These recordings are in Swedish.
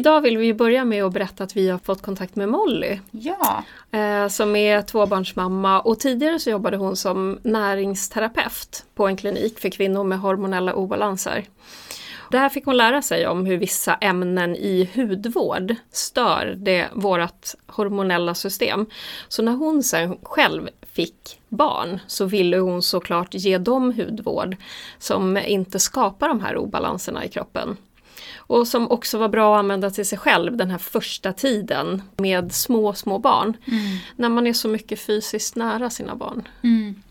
Idag vill vi börja med att berätta att vi har fått kontakt med Molly. Ja. Eh, som är tvåbarnsmamma och tidigare så jobbade hon som näringsterapeut på en klinik för kvinnor med hormonella obalanser. Där fick hon lära sig om hur vissa ämnen i hudvård stör det, vårt hormonella system. Så när hon sen själv fick barn så ville hon såklart ge dem hudvård som inte skapar de här obalanserna i kroppen. Och som också var bra att använda till sig själv den här första tiden med små, små barn. Mm. När man är så mycket fysiskt nära sina barn. Mm.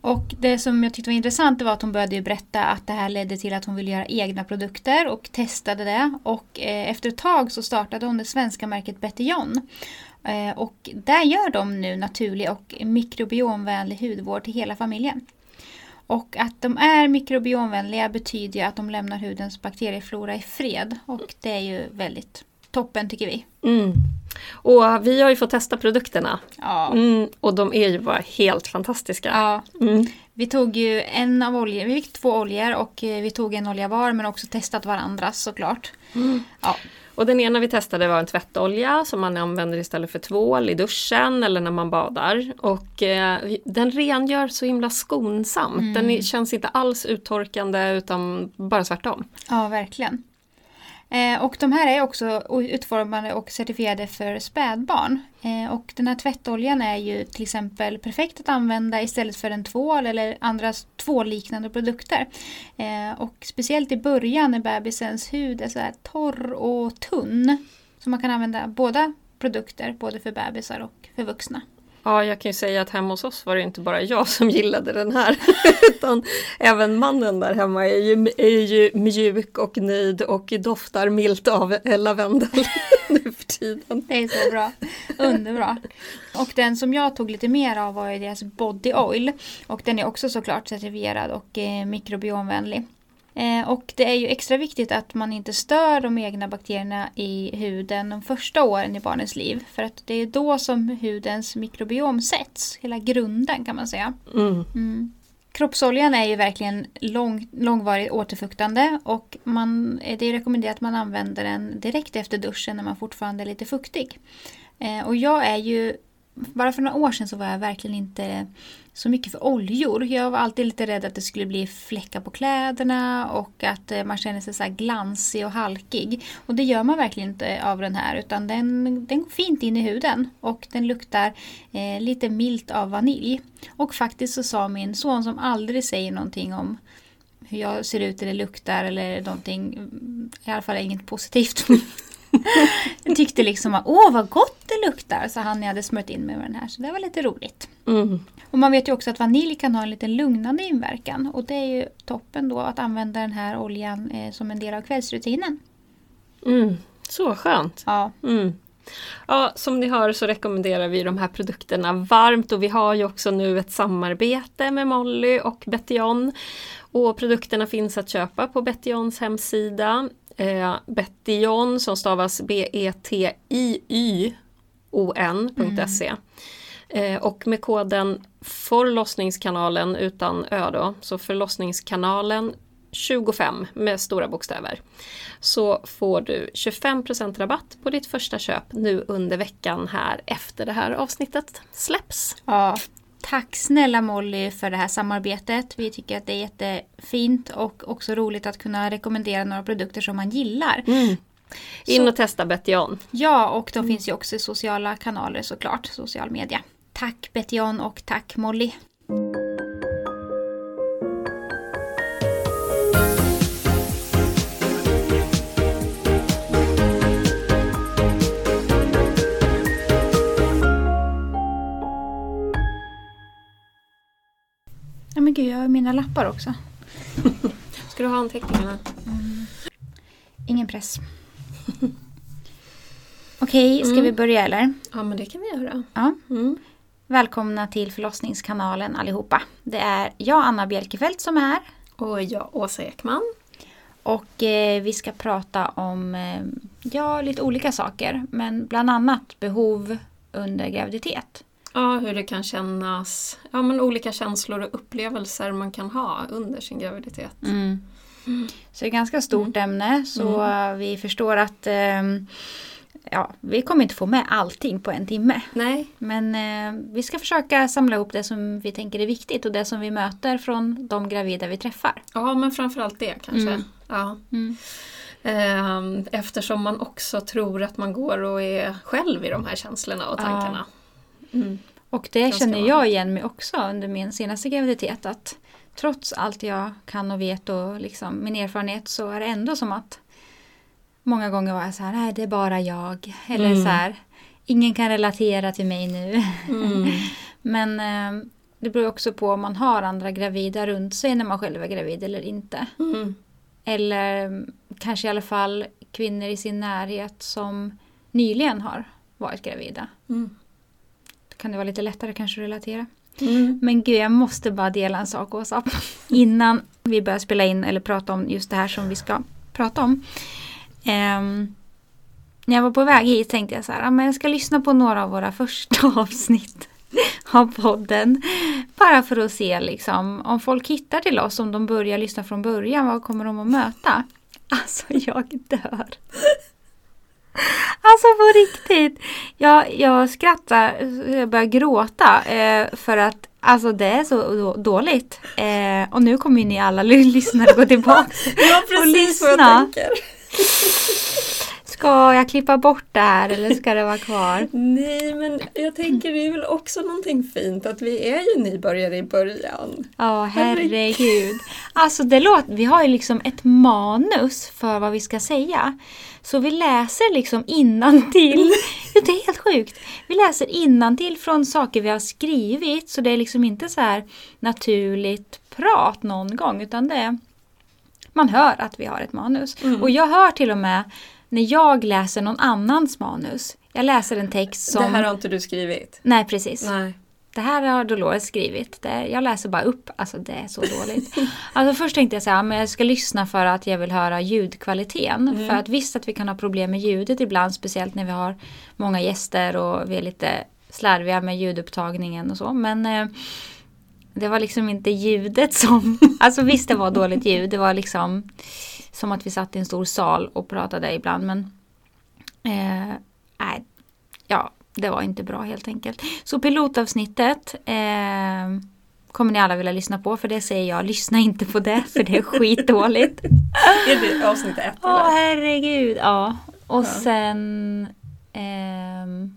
Och det som jag tyckte var intressant var att hon började berätta att det här ledde till att hon ville göra egna produkter och testade det. Och eh, efter ett tag så startade hon det svenska märket Betty John. Eh, och där gör de nu naturlig och mikrobiomvänlig hudvård till hela familjen. Och att de är mikrobiomvänliga betyder ju att de lämnar hudens bakterieflora i fred. Och det är ju väldigt toppen tycker vi. Mm. Och vi har ju fått testa produkterna. Ja. Mm, och de är ju bara helt fantastiska. ja. Mm. Vi tog ju en av oljor, vi fick två oljor och eh, vi tog en olja var men också testat varandras såklart. Ja. Och den ena vi testade var en tvättolja som man använder istället för tvål i duschen eller när man badar. Och eh, den rengör så himla skonsamt. Den är, känns inte alls uttorkande utan bara tvärtom. ja, verkligen. Eh, och de här är också utformade och certifierade för spädbarn. Eh, och den här tvättoljan är ju till exempel perfekt att använda istället för en tvål eller andra tvålliknande produkter. Eh, och speciellt i början när bebisens hud är så här torr och tunn. Så man kan använda båda produkter, både för bebisar och för vuxna. Ja, jag kan ju säga att hemma hos oss var det inte bara jag som gillade den här. utan även mannen där hemma är ju, är ju mjuk och nöjd och doftar milt av lavendel nu för tiden. Det är så bra. Underbra. Och den som jag tog lite mer av var ju deras Body Oil. Och den är också såklart certifierad och eh, mikrobiomvänlig. Eh, och det är ju extra viktigt att man inte stör de egna bakterierna i huden de första åren i barnets liv. För att det är då som hudens mikrobiom sätts, hela grunden kan man säga. Mm. Mm. Kroppsoljan är ju verkligen lång, långvarigt återfuktande och man, eh, det är rekommenderat att man använder den direkt efter duschen när man fortfarande är lite fuktig. Eh, och jag är ju, bara för några år sedan så var jag verkligen inte så mycket för oljor. Jag var alltid lite rädd att det skulle bli fläckar på kläderna och att eh, man känner sig så här glansig och halkig. Och det gör man verkligen inte av den här utan den, den går fint in i huden och den luktar eh, lite milt av vanilj. Och faktiskt så sa min son som aldrig säger någonting om hur jag ser ut eller luktar eller någonting, i alla fall inget positivt. jag tyckte liksom att åh vad gott det luktar, så han jag hade smört in mig med den här. Så det var lite roligt. Mm. Och man vet ju också att vanilj kan ha en lite lugnande inverkan. Och det är ju toppen då att använda den här oljan eh, som en del av kvällsrutinen. Mm. Så skönt. Ja, Mm. Ja, som ni hör så rekommenderar vi de här produkterna varmt och vi har ju också nu ett samarbete med Molly och Bettion. Och produkterna finns att köpa på Bettions hemsida. Eh, Bettion som stavas B-E-T-I-Y-O-N.se. Eh, och med koden förlossningskanalen utan ö då, så förlossningskanalen 25 med stora bokstäver. Så får du 25% rabatt på ditt första köp nu under veckan här efter det här avsnittet släpps. ja. Tack snälla Molly för det här samarbetet. Vi tycker att det är jättefint och också roligt att kunna rekommendera några produkter som man gillar. In och testa Bettion. Ja, och de finns ju också i sociala kanaler såklart, social media. Tack Betjon och tack Molly. Ja men gud, jag har mina lappar också. Ska du ha anteckningarna? Ingen press. Okej, ska vi börja eller? Ja men det kan vi göra. Ja. Mm. Välkomna till förlossningskanalen allihopa. Det är jag, Anna Bjelkefelt, som är här. Och jag, Åsa Ekman. Och eh, vi ska prata om eh, ja, lite olika saker. Men bland annat behov under graviditet. Ja, hur det kan kännas. Ja, men olika känslor och upplevelser man kan ha under sin graviditet. Så det är ett ganska stort ämne så vi förstår att ehm, ja, vi kommer inte få med allting på en timme. Nej. Men eh, vi ska försöka samla ihop det som vi tänker är viktigt och det som vi möter från de gravida vi träffar. Ja, men framförallt det kanske. Mm. Ja. Mm. Ehm, Eftersom man också tror att man går och är själv i de här känslorna och Ja. Mm. Och det Ganska känner jag igen mig också under min senaste graviditet. Att trots allt jag kan och vet och liksom min erfarenhet så är det ändå som att många gånger var jag så här, nej det är bara jag. Eller Mm. så här, ingen kan relatera till mig nu. Mm. Men eh, det beror också på om man har andra gravida runt sig när man själv är gravid eller inte. Mm. Eller mm, kanske i alla fall kvinnor i sin närhet som nyligen har varit gravida. Mm. Kan det vara lite lättare kanske att relatera. Mm. Men gud, jag måste bara dela en sak Åsa. Innan vi börjar spela in eller prata om just det här som vi ska prata om. Ehm, när jag var på väg hit tänkte jag så här, "Ja, men jag ska lyssna på några av våra första avsnitt av podden. Bara för att se liksom, om folk hittar till oss, om de börjar lyssna från början, vad kommer de att möta? Alltså jag dör. Alltså på riktigt. Jag, jag skrattar, jag börjar gråta eh, för att alltså det är så då- dåligt. Eh, och nu kommer ju ni alla ly- lyssnare gå tillbaka. Ja, precis vad jag lyssna. tänker. Ska jag klippa bort det här eller ska det vara kvar? Nej, men jag tänker det är väl också någonting fint att vi är ju nybörjare i början. Ja, herregud. Alltså det låter, vi har ju liksom ett manus för vad vi ska säga. Så vi läser liksom innantill. Ja, Det är helt sjukt. Vi läser innantill från saker vi har skrivit. Så det är liksom inte så här naturligt prat någon gång. Utan det är, man hör att vi har ett manus. Mm. Och jag hör till och med när jag läser någon annans manus. Jag läser en text som... Det här har inte du skrivit? Nej, precis. Nej. Det här har Dolores skrivit. Det, jag läser bara upp. Alltså det är så dåligt. Alltså först tänkte jag så här, men jag ska lyssna för att jag vill höra ljudkvaliteten. För att visst att vi kan ha problem med ljudet ibland. Speciellt när vi har många gäster och vi är lite slarviga med ljudupptagningen och så. Men eh, det var liksom inte ljudet som... Alltså visst det var dåligt ljud. Det var liksom som att vi satt i en stor sal och pratade ibland. Men eh, nej, ja, det var inte bra helt enkelt. Så pilotavsnittet eh, kommer ni alla vilja lyssna på. För det säger jag, lyssna inte på det för det är skitdåligt. Är det avsnitt ett Åh eller? herregud, ja. Och Ja. sen... ehm,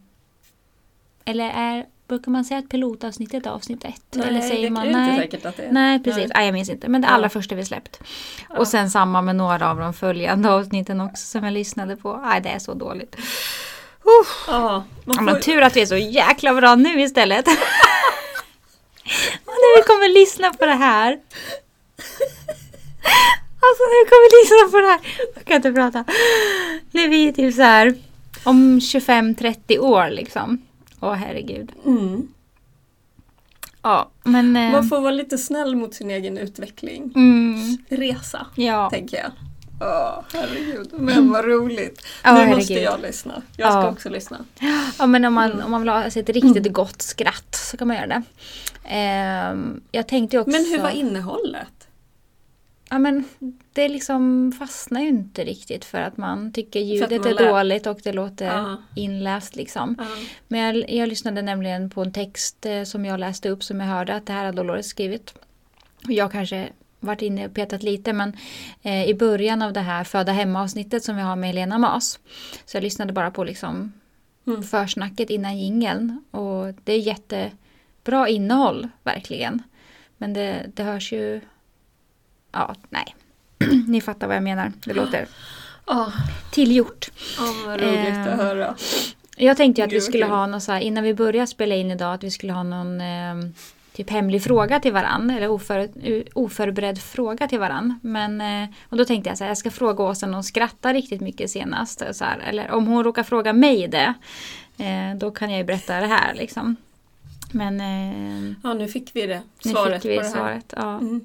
eller är, brukar man säga att pilotavsnittet är avsnitt ett? Nej, eller säger det man är inte nej? säkert att det är. Nej, precis. Nej. Jag minns inte. Men det Ja. allra första vi släppt. Ja. Och sen samma med några av de följande avsnitten också som jag lyssnade på. Nej, det är så dåligt. Man Ja, men får, tur att vi är så jäkla bra nu istället. Och när vi kommer lyssna på det här. Alltså när vi kommer lyssna på det här. Jag kan inte prata. När vi är typ så här om 25-30 år liksom. Åh herregud. mm. Ja, men... eh, man får vara lite snäll mot sin egen utveckling. mm, Resa, ja. tänker jag. Åh, herregud. Men vad roligt. Ja, nu herregud. måste jag lyssna. Jag ska Ja. också lyssna. Ja men om man, om man vill ha ett riktigt gott skratt så kan man göra det. Ehm, jag tänkte också... Men hur var innehållet? Ja men det liksom fastnar ju inte riktigt för att man tycker ljudet man är dåligt och det låter Ja. inläst liksom. Ja. Men jag, jag lyssnade nämligen på en text eh, som jag läste upp som jag hörde att det här har Dolores skrivit. Jag kanske varit inne och petat lite men eh, i början av det här Föda hemma avsnittet som vi har med Helena Mas. Så jag lyssnade bara på liksom Mm. försnacket innan jingeln och det är jättebra innehåll verkligen. Men det, det hörs ju... Ja, nej. Ni fattar vad jag menar. Det låter Åh, tillgjort. åh, vad roligt Ehm, att höra. Jag tänkte ju att Gud, vi skulle kul. ha något så här, innan vi börjar spela in idag, att vi skulle ha någon eh, typ hemlig fråga till varann. Eller oför, oförberedd fråga till varann. Men, eh, och då tänkte jag så här, jag ska fråga Åsa om hon skrattar riktigt mycket senast. Så här, eller om hon råkar fråga mig det. Eh, då kan jag ju berätta det här liksom. Men eh, Ja, nu fick vi det. nu Svaret fick vi på det här. svaret. Ja, Mm.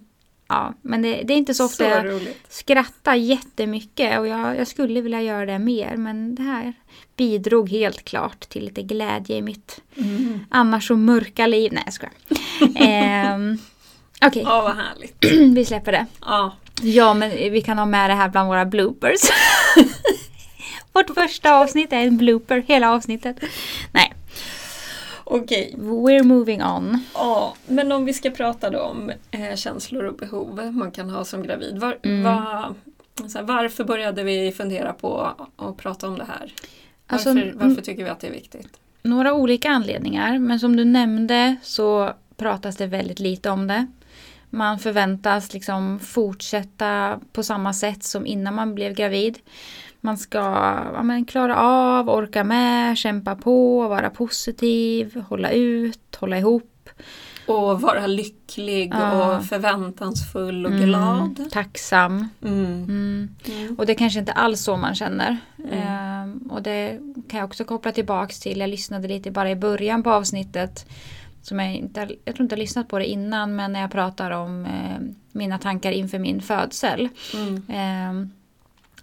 Ja. Men det, det är inte så ofta Så jag roligt. skrattar jättemycket och jag, jag skulle vilja göra det mer. Men det här bidrog helt klart till lite glädje i mitt Mm. annars så mörka liv. Nej jag skojar. Ehm, Okej, Ja, vad härligt. vi släpper det. Ja. Ja, men vi kan ha med det här bland våra bloopers. Vårt första avsnitt är en blooper, hela avsnittet. Nej, Okej. we're moving on. Ja, men om vi ska prata då om eh, känslor och behov man kan ha som gravid. Var, Mm. va, så här, varför började vi fundera på att prata om det här? Alltså, Varför, mm. varför tycker vi att det är viktigt? Några olika anledningar, men som du nämnde så pratas det väldigt lite om det. Man förväntas liksom fortsätta på samma sätt som innan man blev gravid. Man ska ja, men, klara av, orka med, kämpa på, vara positiv, hålla ut, hålla ihop. Och vara lycklig Ja. och förväntansfull och Mm, glad. tacksam. Mm. Mm. Mm. Och det är kanske inte alls så man känner. Mm. Ehm, och det kan jag också koppla tillbaks till. Jag lyssnade lite bara i början på avsnittet. Som jag, inte, jag tror inte jag lyssnat på det innan men när jag pratar om eh, mina tankar inför min födsel. Mm.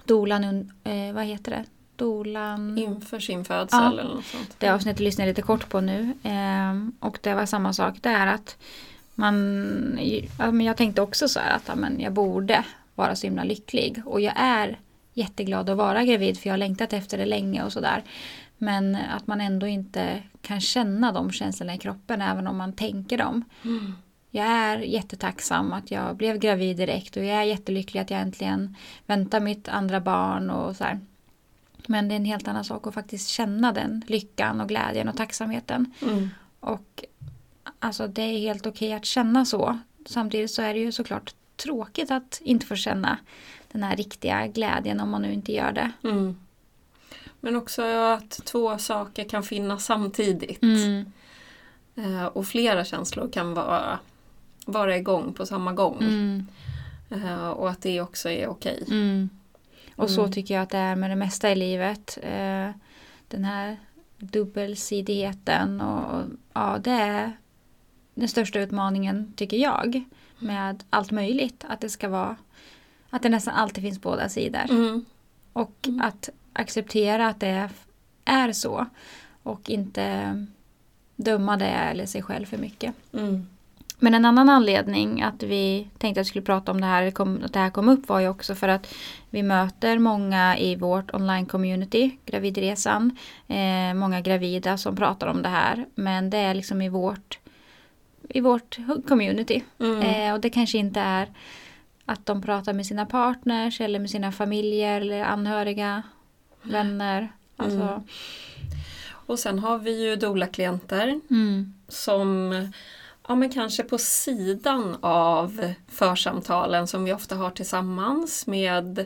Eh, dolan, eh, vad heter det? Dolan... Inför sin födsel Ja. eller något sånt. Det avsnittet lyssnar jag lite kort på nu. Ehm, och det var samma sak där att man, ja, men jag tänkte också så här att ja, men jag borde vara så himla lycklig. Och jag är jätteglad att vara gravid för jag har längtat efter det länge och sådär. Men att man ändå inte kan känna de känslorna i kroppen även om man tänker dem. Mm. Jag är jättetacksam att jag blev gravid direkt och jag är jättelycklig att jag äntligen väntar mitt andra barn och så här. Men det är en helt annan sak att faktiskt känna den lyckan och glädjen och tacksamheten. Mm. Och alltså det är helt okej att känna så. Samtidigt så är det ju såklart tråkigt att inte få känna den här riktiga glädjen om man nu inte gör det. Mm. Men också att två saker kan finnas samtidigt. Mm. Eh, och flera känslor kan vara, vara igång på samma gång. Mm. Eh, och att det också är okej. Mm. Och så Mm. tycker jag att det är med det mesta i livet. Eh, den här dubbelsidigheten och ja, det är den största utmaningen tycker jag. Med allt möjligt. Att det ska vara att det nästan alltid finns båda sidor. Mm. Och Mm. att acceptera att det är så. Och inte döma det eller sig själv för mycket. Mm. Men en annan anledning att vi tänkte att vi skulle prata om det här, kom, att det här kom upp var ju också för att vi möter många i vårt online-community, Gravidresan. Eh, många gravida som pratar om det här. Men det är liksom i vårt, i vårt community. Mm. Eh, och det kanske inte är att de pratar med sina partners eller med sina familjer eller anhöriga, vänner. Alltså, Mm. Och sen har vi ju doula-klienter mm. som ja, men kanske på sidan av församtalen som vi ofta har tillsammans med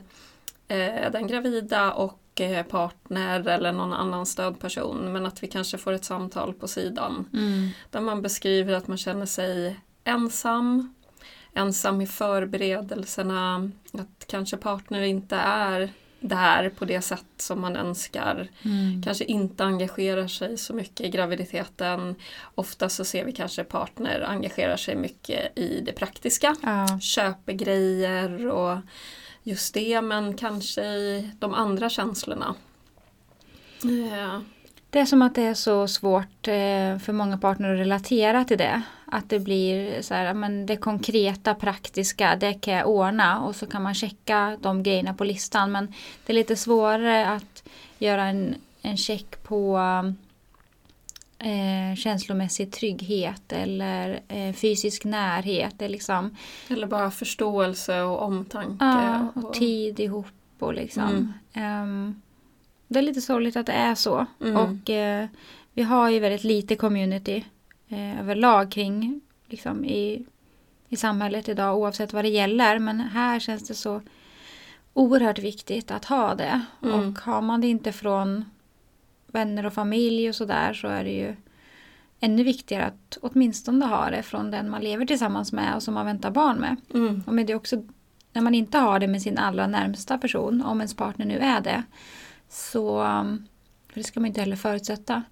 eh, den gravida och eh, partner eller någon annan stödperson. Men att vi kanske får ett samtal på sidan Mm. där man beskriver att man känner sig ensam, ensam i förberedelserna, att kanske partner inte är där på det sätt som man önskar Mm. kanske inte engagerar sig så mycket i graviditeten. Ofta så ser vi kanske partner engagerar sig mycket i det praktiska. Ja. Köper grejer och just det men kanske i de andra känslorna. Ja. Det är som att det är så svårt eh, för många partner att relatera till det. Att det blir så här, men det konkreta, praktiska, det kan jag ordna och så kan man checka de grejerna på listan. Men det är lite svårare att göra en, en check på eh, känslomässig trygghet eller eh, fysisk närhet. Det liksom, Eller bara förståelse och omtanke. ja, och tid ihop och liksom. Mm. Ehm, det är lite sorgligt att det är så. Mm. Och eh, vi har ju väldigt lite community eh, överlag kring liksom, i, i samhället idag oavsett vad det gäller. Men här känns det så oerhört viktigt att ha det. Mm. Och har man det inte från vänner och familj och sådär så är det ju ännu viktigare att åtminstone ha det från den man lever tillsammans med och som man väntar barn med. Mm. Och men det också när man inte har det med sin allra närmsta person, om ens partner nu är det, så, för det ska man inte heller förutsätta,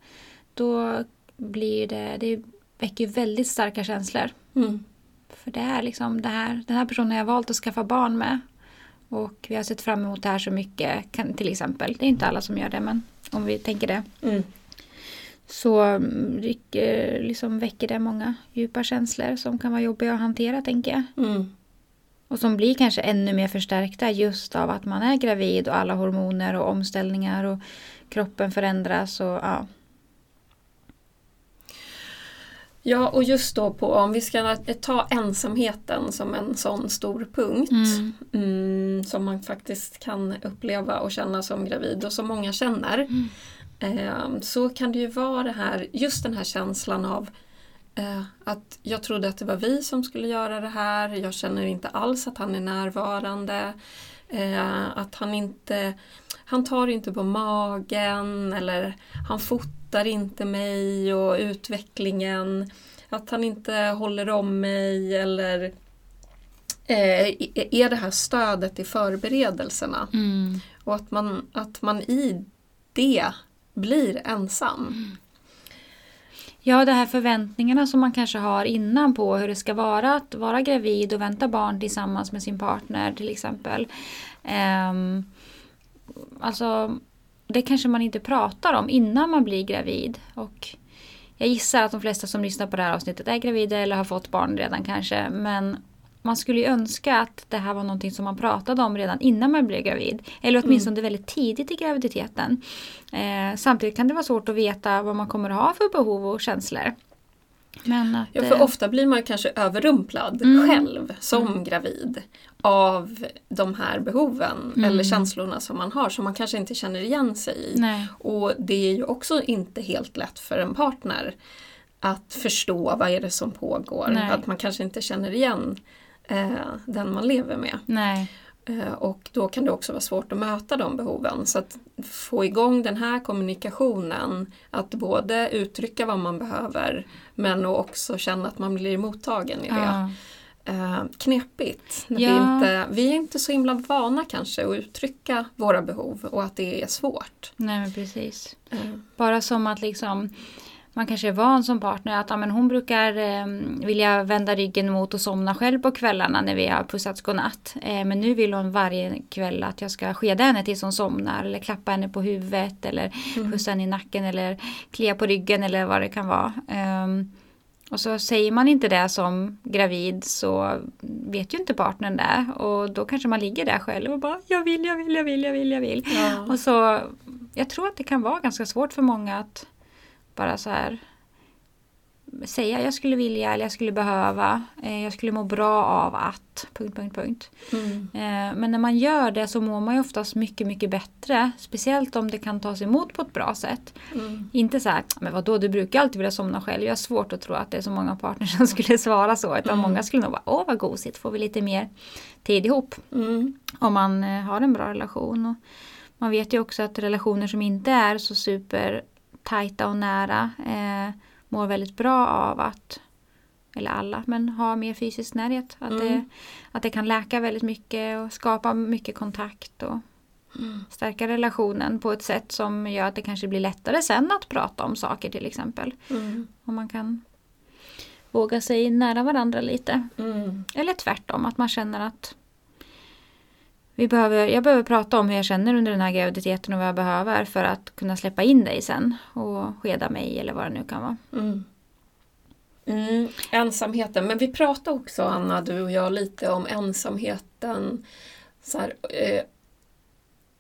då blir det, det väcker ju väldigt starka känslor. Mm. För det är liksom det här, den här personen har jag valt att skaffa barn med. Och vi har sett fram emot det här så mycket, kan, till exempel. Det är inte alla som gör det, men om vi tänker det. Mm. Så mm, rycker- liksom väcker det många djupa känslor som kan vara jobbiga att hantera, tänker jag. Mm. Och som blir kanske ännu mer förstärkta just av att man är gravid och alla hormoner och omställningar och kroppen förändras. Och, ja. Ja, och just då på om vi ska ta ensamheten som en sån stor punkt mm. Mm, som man faktiskt kan uppleva och känna som gravid och som många känner. Mm. Eh, så kan det ju vara det här, just den här känslan av eh, att jag trodde att det var vi som skulle göra det här, jag känner inte alls att han är närvarande. Eh, att han inte han tar inte på magen eller han fotar inte mig och utvecklingen. Att han inte håller om mig eller eh, är det här stödet i förberedelserna. Mm. Och att man, att man i det blir ensam. Mm. Ja, de här förväntningarna som man kanske har innan på hur det ska vara att vara gravid och vänta barn tillsammans med sin partner till exempel. Um, alltså, det kanske man inte pratar om innan man blir gravid. Och jag gissar att de flesta som lyssnar på det här avsnittet är gravida eller har fått barn redan kanske. Men man skulle ju önska att det här var någonting som man pratade om redan innan man blev gravid. Eller åtminstone mm. väldigt tidigt i graviditeten. Eh, samtidigt kan det vara svårt att veta vad man kommer att ha för behov och känslor. Att, ja, för eh, ofta blir man kanske överrumplad mm. själv som mm. gravid av de här behoven mm. eller känslorna som man har som man kanske inte känner igen sig i. Nej. Och det är ju också inte helt lätt för en partner att förstå vad är det som pågår. Nej. Att man kanske inte känner igen eh, den man lever med. Nej. Eh, och då kan det också vara svårt att möta de behoven. Så att få igång den här kommunikationen, att både uttrycka vad man behöver men också känna att man blir mottagen i det. Ja. Eh, knepigt. Ja. Vi, inte, vi är inte så himla vana kanske att uttrycka våra behov och att det är svårt. Nej precis. Mm. Bara som att liksom man kanske är van som partner att ja, men hon brukar eh, vilja vända ryggen mot och somna själv på kvällarna när vi har pussats godnatt. Eh, men nu vill hon varje kväll att jag ska skeda henne tills hon somnar eller klappa henne på huvudet eller mm. pussa henne i nacken eller klia på ryggen eller vad det kan vara. Eh, och så säger man inte det som gravid så vet ju inte partnern det. Och då kanske man ligger där själv och bara jag vill, jag vill, jag vill, jag vill, jag vill. Ja. Och så, jag tror att det kan vara ganska svårt för många att bara så här säga jag skulle vilja eller jag skulle behöva. Eh, jag skulle må bra av att... Punkt, punkt, punkt. Mm. Eh, men när man gör det så mår man ju oftast mycket, mycket bättre. Speciellt om det kan tas emot på ett bra sätt. Mm. Inte så här, men vadå du brukar alltid vilja somna själv. Jag har svårt att tro att det är så många partners som skulle svara så. Utan mm. många skulle nog bara, åh vad gosigt, får vi lite mer tid ihop. Mm. Om man eh, har en bra relation. Och man vet ju också att relationer som inte är så super tajta och nära eh, mår väldigt bra av att, eller alla, men ha mer fysisk närhet. Att, mm. det, att det kan läka väldigt mycket och skapa mycket kontakt och mm. stärka relationen på ett sätt som gör att det kanske blir lättare sen att prata om saker till exempel. Mm. Om man kan våga sig nära varandra lite. Mm. Eller tvärtom, att man känner att vi behöver, jag behöver prata om hur jag känner under den här graviditeten och vad jag behöver för att kunna släppa in dig sen och skeda mig eller vad det nu kan vara. Mm. Mm, ensamheten, men vi pratade också Anna, du och jag, lite om ensamheten. Så här, eh,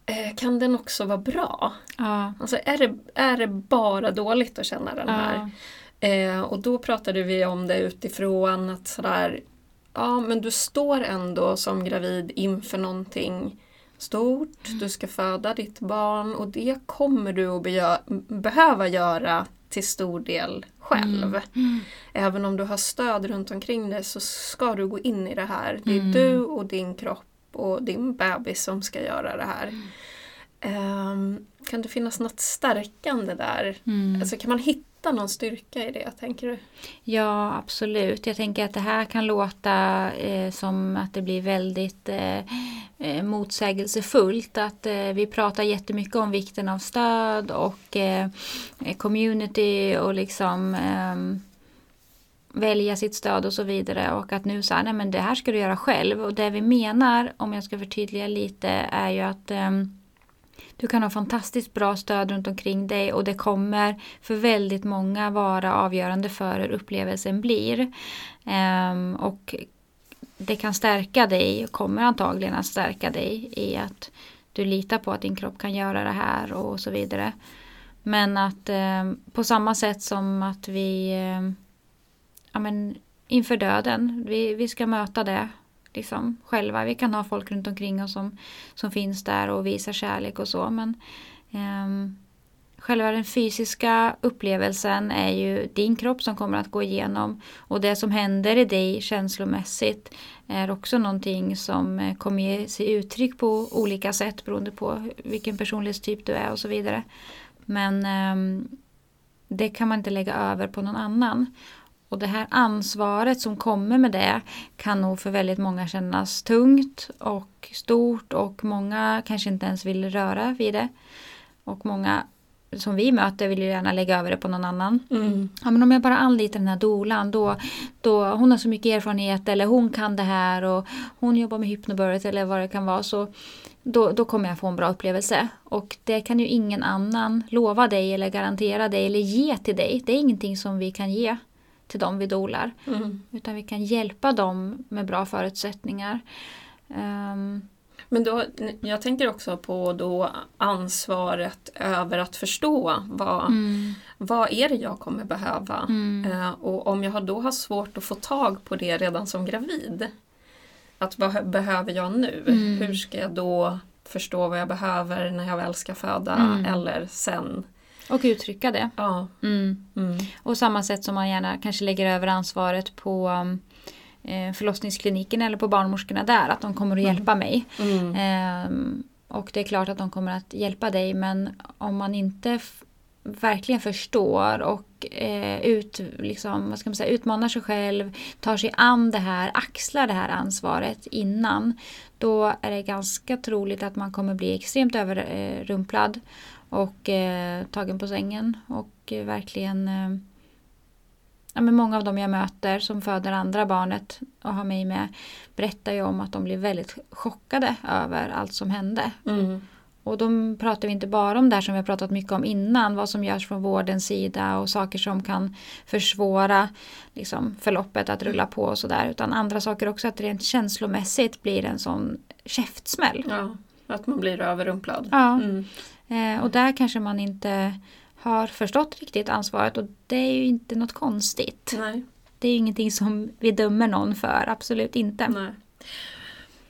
eh, kan den också vara bra? Ja. Alltså är det, är det bara dåligt att känna den här? Eh, och då pratade vi om det utifrån att sådär, ja men du står ändå som gravid inför någonting stort, mm. du ska föda ditt barn och det kommer du att behöva göra till stor del själv. Mm. Mm. Även om du har stöd runt omkring dig så ska du gå in i det här. Det är mm. du och din kropp och din bebis som ska göra det här. Um, kan det finnas något stärkande där? Alltså kan man hitta hitta någon styrka i det, tänker du? Ja, absolut. Jag tänker att det här kan låta eh, som att det blir väldigt eh, eh motsägelsefullt. Att eh, vi pratar jättemycket om vikten av stöd och eh, community och liksom ehm, välja sitt stöd och så vidare och att nu så här, nej men det här ska du göra själv och det vi menar om jag ska förtydliga lite är ju att um, du kan ha fantastiskt bra stöd runt omkring dig och det kommer för väldigt många vara avgörande för hur upplevelsen blir. Um, och det kan stärka dig och kommer antagligen att stärka dig i att du litar på att din kropp kan göra det här och så vidare. Men att eh, på samma sätt som att vi eh, ja, men inför döden, vi, vi ska möta det liksom, själva. Vi kan ha folk runt omkring oss som, som finns där och visar kärlek och så. Men eh, själva den fysiska upplevelsen är ju din kropp som kommer att gå igenom. Och det som händer i dig känslomässigt är också någonting som eh, kommer ge sig uttryck på olika sätt beroende på vilken personlighetstyp du är och så vidare. Men eh, det kan man inte lägga över på någon annan. Och det här ansvaret som kommer med det kan nog för väldigt många kännas tungt och stort och många kanske inte ens vill röra vid det. Och många som vi möter vill ju gärna lägga över det på någon annan. Mm. Ja, men om jag bara anlitar den här dolan då, då hon har så mycket erfarenhet eller hon kan det här och hon jobbar med hypnobirth eller vad det kan vara så då, då kommer jag få en bra upplevelse. Och det kan ju ingen annan lova dig eller garantera dig eller ge till dig. Det är ingenting som vi kan ge till dem vi dolar. Mm. Utan vi kan hjälpa dem med bra förutsättningar. Um, men då, jag tänker också på då ansvaret över att förstå vad, mm. vad är det jag kommer behöva. Mm. Uh, och om jag då har svårt att få tag på det redan som gravid. Att vad behöver jag nu? Mm. Hur ska jag då förstå vad jag behöver när jag väl ska föda mm. eller sen? Och uttrycka det. Ja. Mm. Mm. Och samma sätt som man gärna kanske lägger över ansvaret på eh, förlossningskliniken eller på barnmorskorna där. Att de kommer att mm. hjälpa mig. Eh, och det är klart att de kommer att hjälpa dig men om man inte verkligen förstår och eh, ut, liksom, vad ska man säga, utmanar sig själv, tar sig an det här, axlar det här ansvaret innan. Då är det ganska troligt att man kommer bli extremt överrumplad och eh, tagen på sängen och eh, verkligen eh, ja, men många av dem jag möter som föder andra barnet och har mig med berättar ju om att de blir väldigt chockade över allt som hände. Mm. Och då pratar vi inte bara om det här som vi har pratat mycket om innan, vad som görs från vårdens sida och saker som kan försvåra liksom, förloppet att rulla på och sådär. Utan andra saker också, att rent känslomässigt blir en sån käftsmäll. Ja, att man blir överrumplad. Ja, mm. Eh, och där kanske man inte har förstått riktigt ansvaret och det är ju inte något konstigt. Nej. Det är ju ingenting som vi dömer någon för, absolut inte. Nej.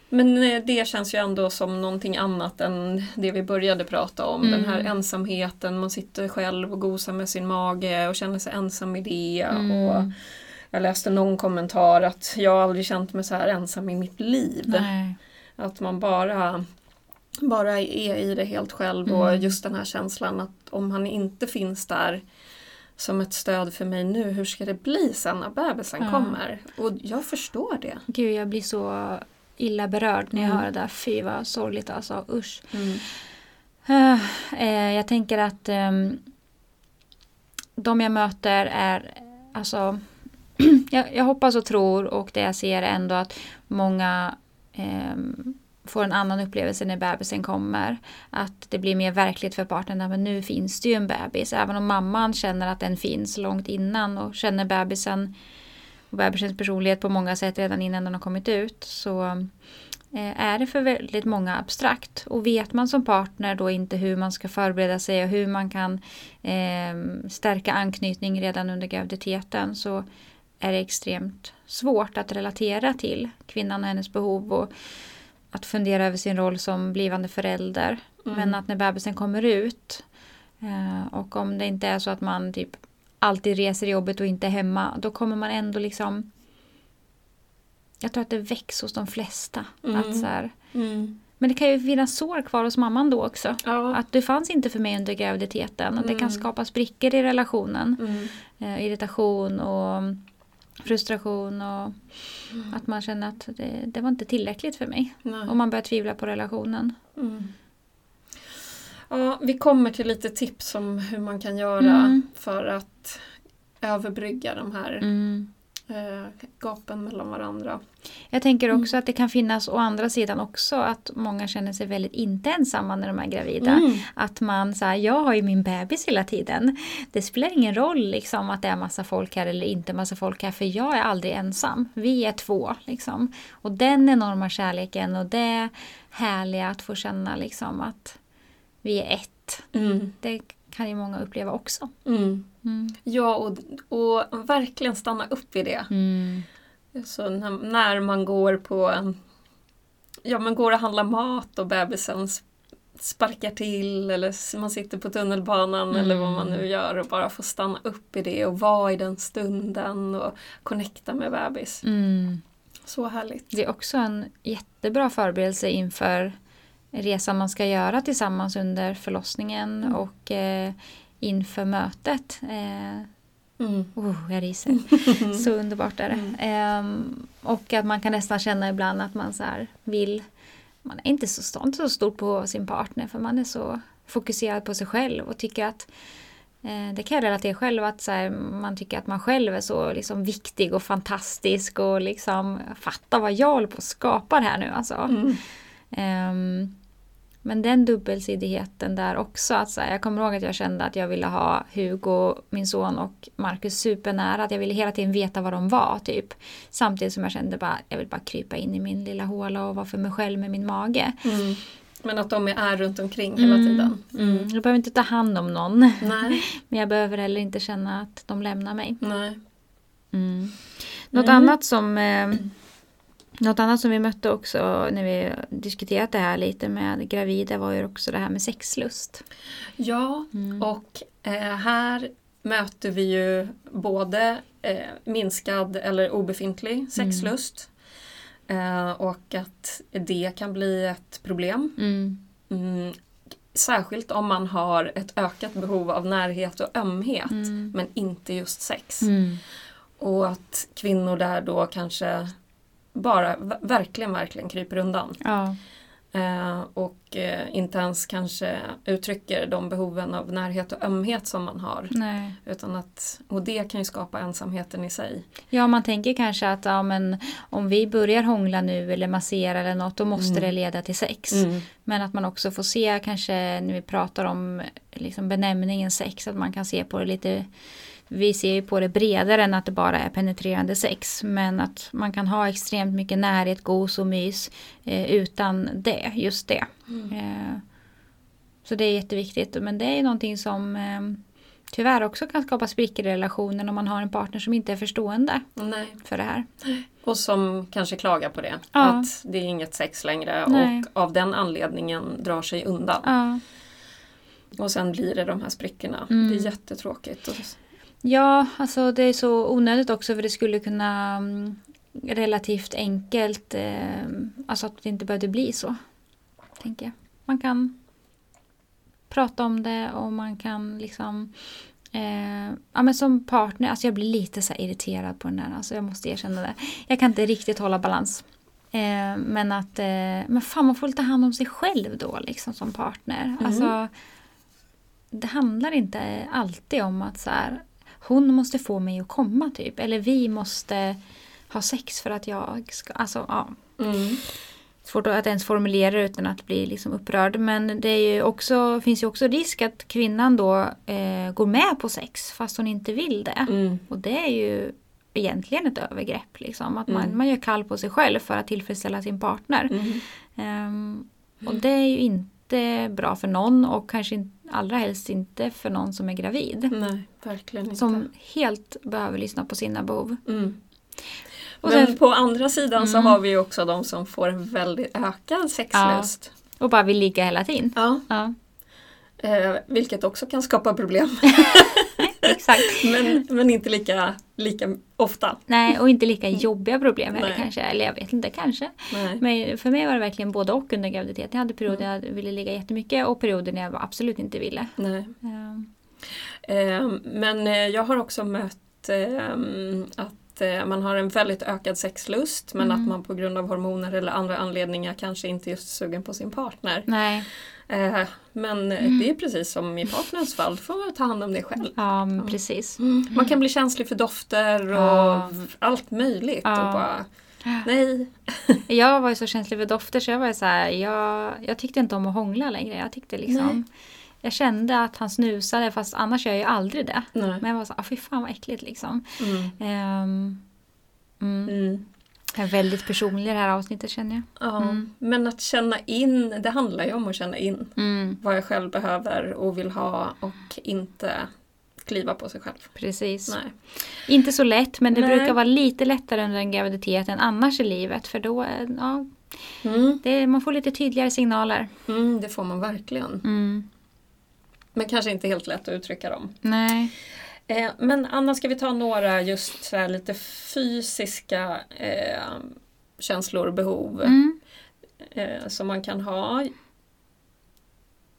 Men eh, det känns ju ändå som någonting annat än det vi började prata om. Mm. Den här ensamheten, man sitter själv och gosar med sin mage och känner sig ensam i det. Mm. Och jag läste någon kommentar att jag aldrig känt mig så här ensam i mitt liv. Nej. Att man bara bara är i det helt själv mm. och just den här känslan att om han inte finns där som ett stöd för mig nu, hur ska det bli sen när bebisen ja. kommer? Och jag förstår det. Gud, jag blir så illa berörd när jag mm. hör det där. Fy vad sorgligt alltså, usch. Mm. Uh, eh, jag tänker att um, de jag möter är, alltså, jag, jag, hoppas och tror och det jag ser är ändå att många um, får en annan upplevelse när bebisen kommer. Att det blir mer verkligt för partnern. Men nu finns det ju en bebis. Även om mamman känner att den finns långt innan och känner bebisen och bebisens personlighet på många sätt redan innan den har kommit ut. Så eh, är det för väldigt många abstrakt. Och vet man som partner då inte hur man ska förbereda sig och hur man kan eh, stärka anknytning redan under graviditeten så är det extremt svårt att relatera till kvinnan och hennes behov. Och att fundera över sin roll som blivande förälder. Mm. Men att när bebisen kommer ut eh, och om det inte är så att man typ alltid reser jobbet och inte är hemma, då kommer man ändå liksom jag tror att det väcks hos de flesta. Mm. Att så här, mm. Men det kan ju finnas sår kvar hos mamman då också. Ja. Att du fanns inte för mig under graviditeten. Att det kan mm. skapa sprickor i relationen. Mm. Eh, irritation och frustration och mm. att man känner att det, det, var inte tillräckligt för mig. Nej. Och man börjar tvivla på relationen. Mm. Ja, vi kommer till lite tips om hur man kan göra mm. för att överbrygga de här mm. Eh, gapen mellan varandra. Jag tänker också att det kan finnas å andra sidan också att många känner sig väldigt inte ensamma när de är gravida. Mm. Att man säger jag har ju min bebis hela tiden. Det spelar ingen roll liksom att det är massa folk här eller inte massa folk här för jag är aldrig ensam. Vi är två liksom. Och den enorma kärleken och det härliga att få känna liksom att vi är ett. Mm. Det kan ju många uppleva också. Mm. Mm. Ja, och, och verkligen stanna upp i det. Mm. Så när, när man går på Ja men går och handlar mat och bebisen sparkar till eller man sitter på tunnelbanan eller vad man nu gör och bara får stanna upp i det och vara i den stunden och connecta med bebis. Mm. Så härligt. Det är också en jättebra förberedelse inför resan man ska göra tillsammans under förlossningen Mm. och eh, inför mötet. Eh, Mm. oh, jag ryser. Så underbart är det. Mm. Ehm, och att man kan nästan känna ibland att man så vill man är inte så, st- inte så stort på sin partner för man är så fokuserad på sig själv och tycker att eh, det kan jag relatera själv att så här, man tycker att man själv är så liksom viktig och fantastisk och liksom fatta vad jag håller på att skapa här nu alltså. Mm. Ehm, men den dubbelsidigheten där också. Att så här, jag kommer ihåg att jag kände att jag ville ha Hugo, min son och Marcus supernära. Att jag ville hela tiden veta vad de var. Typ. Samtidigt som jag kände bara jag vill bara krypa in i min lilla håla och vara för mig själv med min mage. Mm. Men att de är runt omkring hela tiden. Mm. Jag behöver inte ta hand om någon. Nej, Men jag behöver heller inte känna att de lämnar mig. nej. Mm. Något, Mm. annat som, eh, något annat som vi mötte också när vi diskuterat det här lite med gravida var ju också det här med sexlust. Ja, Mm. och eh, här möter vi ju både eh, minskad eller obefintlig sexlust eh, och att det kan bli ett problem. Mm. Mm, särskilt om man har ett ökat behov av närhet och ömhet Mm. men inte just sex. Mm. Och att kvinnor där då kanske bara verkligen, verkligen kryper undan. Ja. Eh, och eh, inte ens kanske uttrycker de behoven av närhet och ömhet som man har. Nej. Utan att, och det kan ju skapa ensamheten i sig. ja, man tänker kanske att ja, men, om vi börjar hångla nu eller massera eller något då måste Mm. det leda till sex. Men att man också får se kanske när vi pratar om liksom benämningen sex att man kan se på det lite vi ser ju på det bredare än att det bara är penetrerande sex. Men att man kan ha extremt mycket närhet, gos och mys eh, utan det, just det. Eh, så det är jätteviktigt. Men det är någonting som eh, tyvärr också kan skapa sprickor i relationen om man har en partner som inte är förstående Nej. för det här. Och som kanske klagar på det. Ja. Att det är inget sex längre Nej. och av den anledningen drar sig undan. Ja. Och sen blir det de här sprickorna. Mm. Det är jättetråkigt. Ja, alltså det är så onödigt också för det skulle kunna mm, relativt enkelt, eh, alltså att det inte behövde bli så. Tänker jag. Man kan prata om det och man kan liksom eh, ja men som partner, alltså jag blir lite så irriterad på den där, alltså jag måste erkänna det. Jag kan inte riktigt hålla balans. Eh, men att, eh, men fan man får väl ta hand om sig själv då liksom som partner. Alltså, det handlar inte alltid om att så här, hon måste få mig att komma typ. Eller vi måste ha sex för att jag ska, alltså ja. mm. Svårt att ens formulera utan att bli liksom upprörd. Men det är ju också, finns ju också risk att kvinnan då eh, går med på sex fast hon inte vill det. Mm. Och det är ju egentligen ett övergrepp. Liksom. Att man, Mm. man gör kall på sig själv för att tillfredsställa sin partner. Ehm, och det är ju inte bra för någon och kanske in, allra helst inte för någon som är gravid. Nej, verkligen inte. Som helt behöver lyssna på sina behov. Mm. Och Men sen- på andra sidan så Mm. har vi också de som får en väldigt ökad sexlust. Och bara vill ligga hela tiden. Ja. Ja, Eh, vilket också kan skapa problem. exakt. men, men inte lika, lika ofta. Nej, och inte lika jobbiga problem heller kanske. Eller jag vet inte, kanske. Nej. Men för mig var det verkligen både och under graviditeten. Jag hade perioder jag ville ligga jättemycket och perioder när jag absolut inte ville. Nej. Ehm, Eh, men eh, jag har också mött eh, att man har en väldigt ökad sexlust men Mm. att man på grund av hormoner eller andra anledningar kanske inte är just sugen på sin partner. nej. Eh, men mm. det är precis som i partners fall, då får man ta hand om det själv. Ja, men precis. Mm. Man kan bli känslig för dofter och ja. allt möjligt. Ja. Och bara, Nej. jag var ju så känslig för dofter så jag var så här, jag, jag tyckte inte om att hångla längre. Jag tyckte liksom Jag kände att han snusade fast annars gör jag ju aldrig det. Nej. Men jag var så ah, fy fan vad äckligt liksom. Mm. Um, är väldigt personlig det här avsnittet känner jag. Ja, mm. Men att känna in, det handlar ju om att känna in mm. vad jag själv behöver och vill ha och inte kliva på sig själv. Precis. Nej. Inte så lätt men det Nej. brukar vara lite lättare under en graviditet än annars i livet för då ja, mm. det, man får lite tydligare signaler. Mm, det får man verkligen. Mm. Men kanske inte helt lätt att uttrycka dem. Nej. Eh, men Anna, ska vi ta några just så lite fysiska eh, känslor och behov mm. eh, som man kan ha?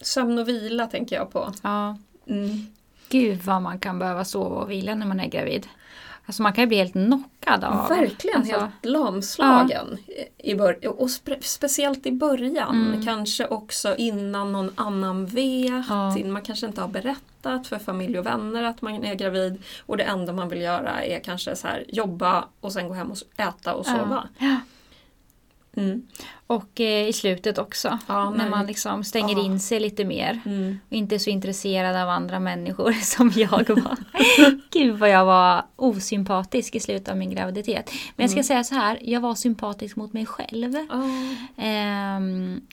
Sömn och vila tänker jag på. Ja. Mm. Gud vad man kan behöva sova och vila när man är gravid. Alltså man kan ju bli helt knockad av... Verkligen, alltså, helt lamslagen. Ja. I bör och spe speciellt i början, mm. kanske också innan någon annan vet. Ja. Man kanske inte har berättat för familj och vänner att man är gravid. Och det enda man vill göra är kanske så här, jobba och sen gå hem och äta och sova. Ja. Mm. Och eh, i slutet också. Ja, när man liksom stänger ja. in sig lite mer. Mm. Och inte är så intresserad av andra människor som jag var. Gud vad jag var osympatisk i slutet av min graviditet. Men jag ska mm. säga så här, jag var sympatisk mot mig själv. Oh. Eh,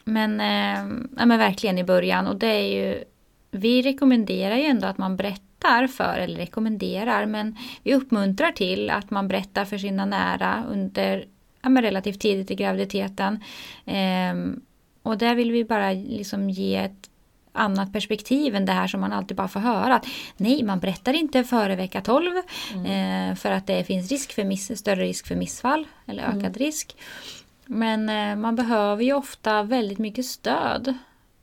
men, eh, ja, men verkligen i början. Och det är ju, vi rekommenderar ju ändå att man berättar för, eller rekommenderar, men vi uppmuntrar till att man berättar för sina nära under ja, relativt tidigt i graviditeten. Eh, och där vill vi bara liksom ge ett annat perspektiv än det här som man alltid bara får höra. nej, man berättar inte före vecka 12 mm. eh, för att det finns risk för miss, större risk för missfall eller ökad mm. risk. Men eh, man behöver ju ofta väldigt mycket stöd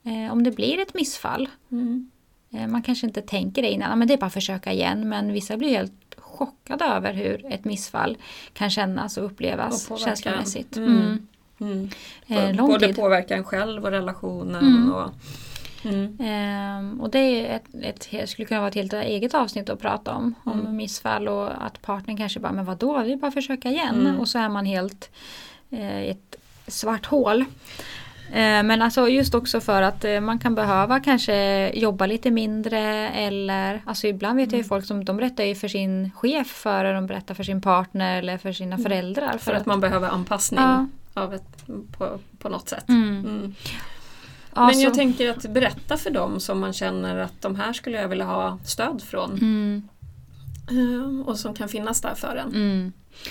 eh, om det blir ett missfall. Mm. Eh, man kanske inte tänker det innan, men det är bara att försöka igen. Men vissa blir helt chockad över hur ett missfall kan kännas och upplevas och känslomässigt. Mm. Mm. Mm. Eh, Både tid. påverka en själv och relationen. Mm. Och, eh, och det är ett, ett, skulle kunna vara ett helt eget avsnitt att prata om. Om mm. missfall och att partnern kanske bara, men vadå, vi bara försöka igen. Mm. Och så är man helt eh, ett svart hål. Eh, men alltså just också för att eh, man kan behöva kanske jobba lite mindre eller alltså ibland vet jag ju mm. folk som de berättar ju för sin chef före de berättar för sin partner eller för sina mm. föräldrar. För, för att, att, man behöver anpassning ja. av ett, på, på något sätt. Mm. Mm. Men jag alltså- tänker att berätta för dem som man känner att de här skulle jag vilja ha stöd från. Mm. Eh, och som kan finnas där för en.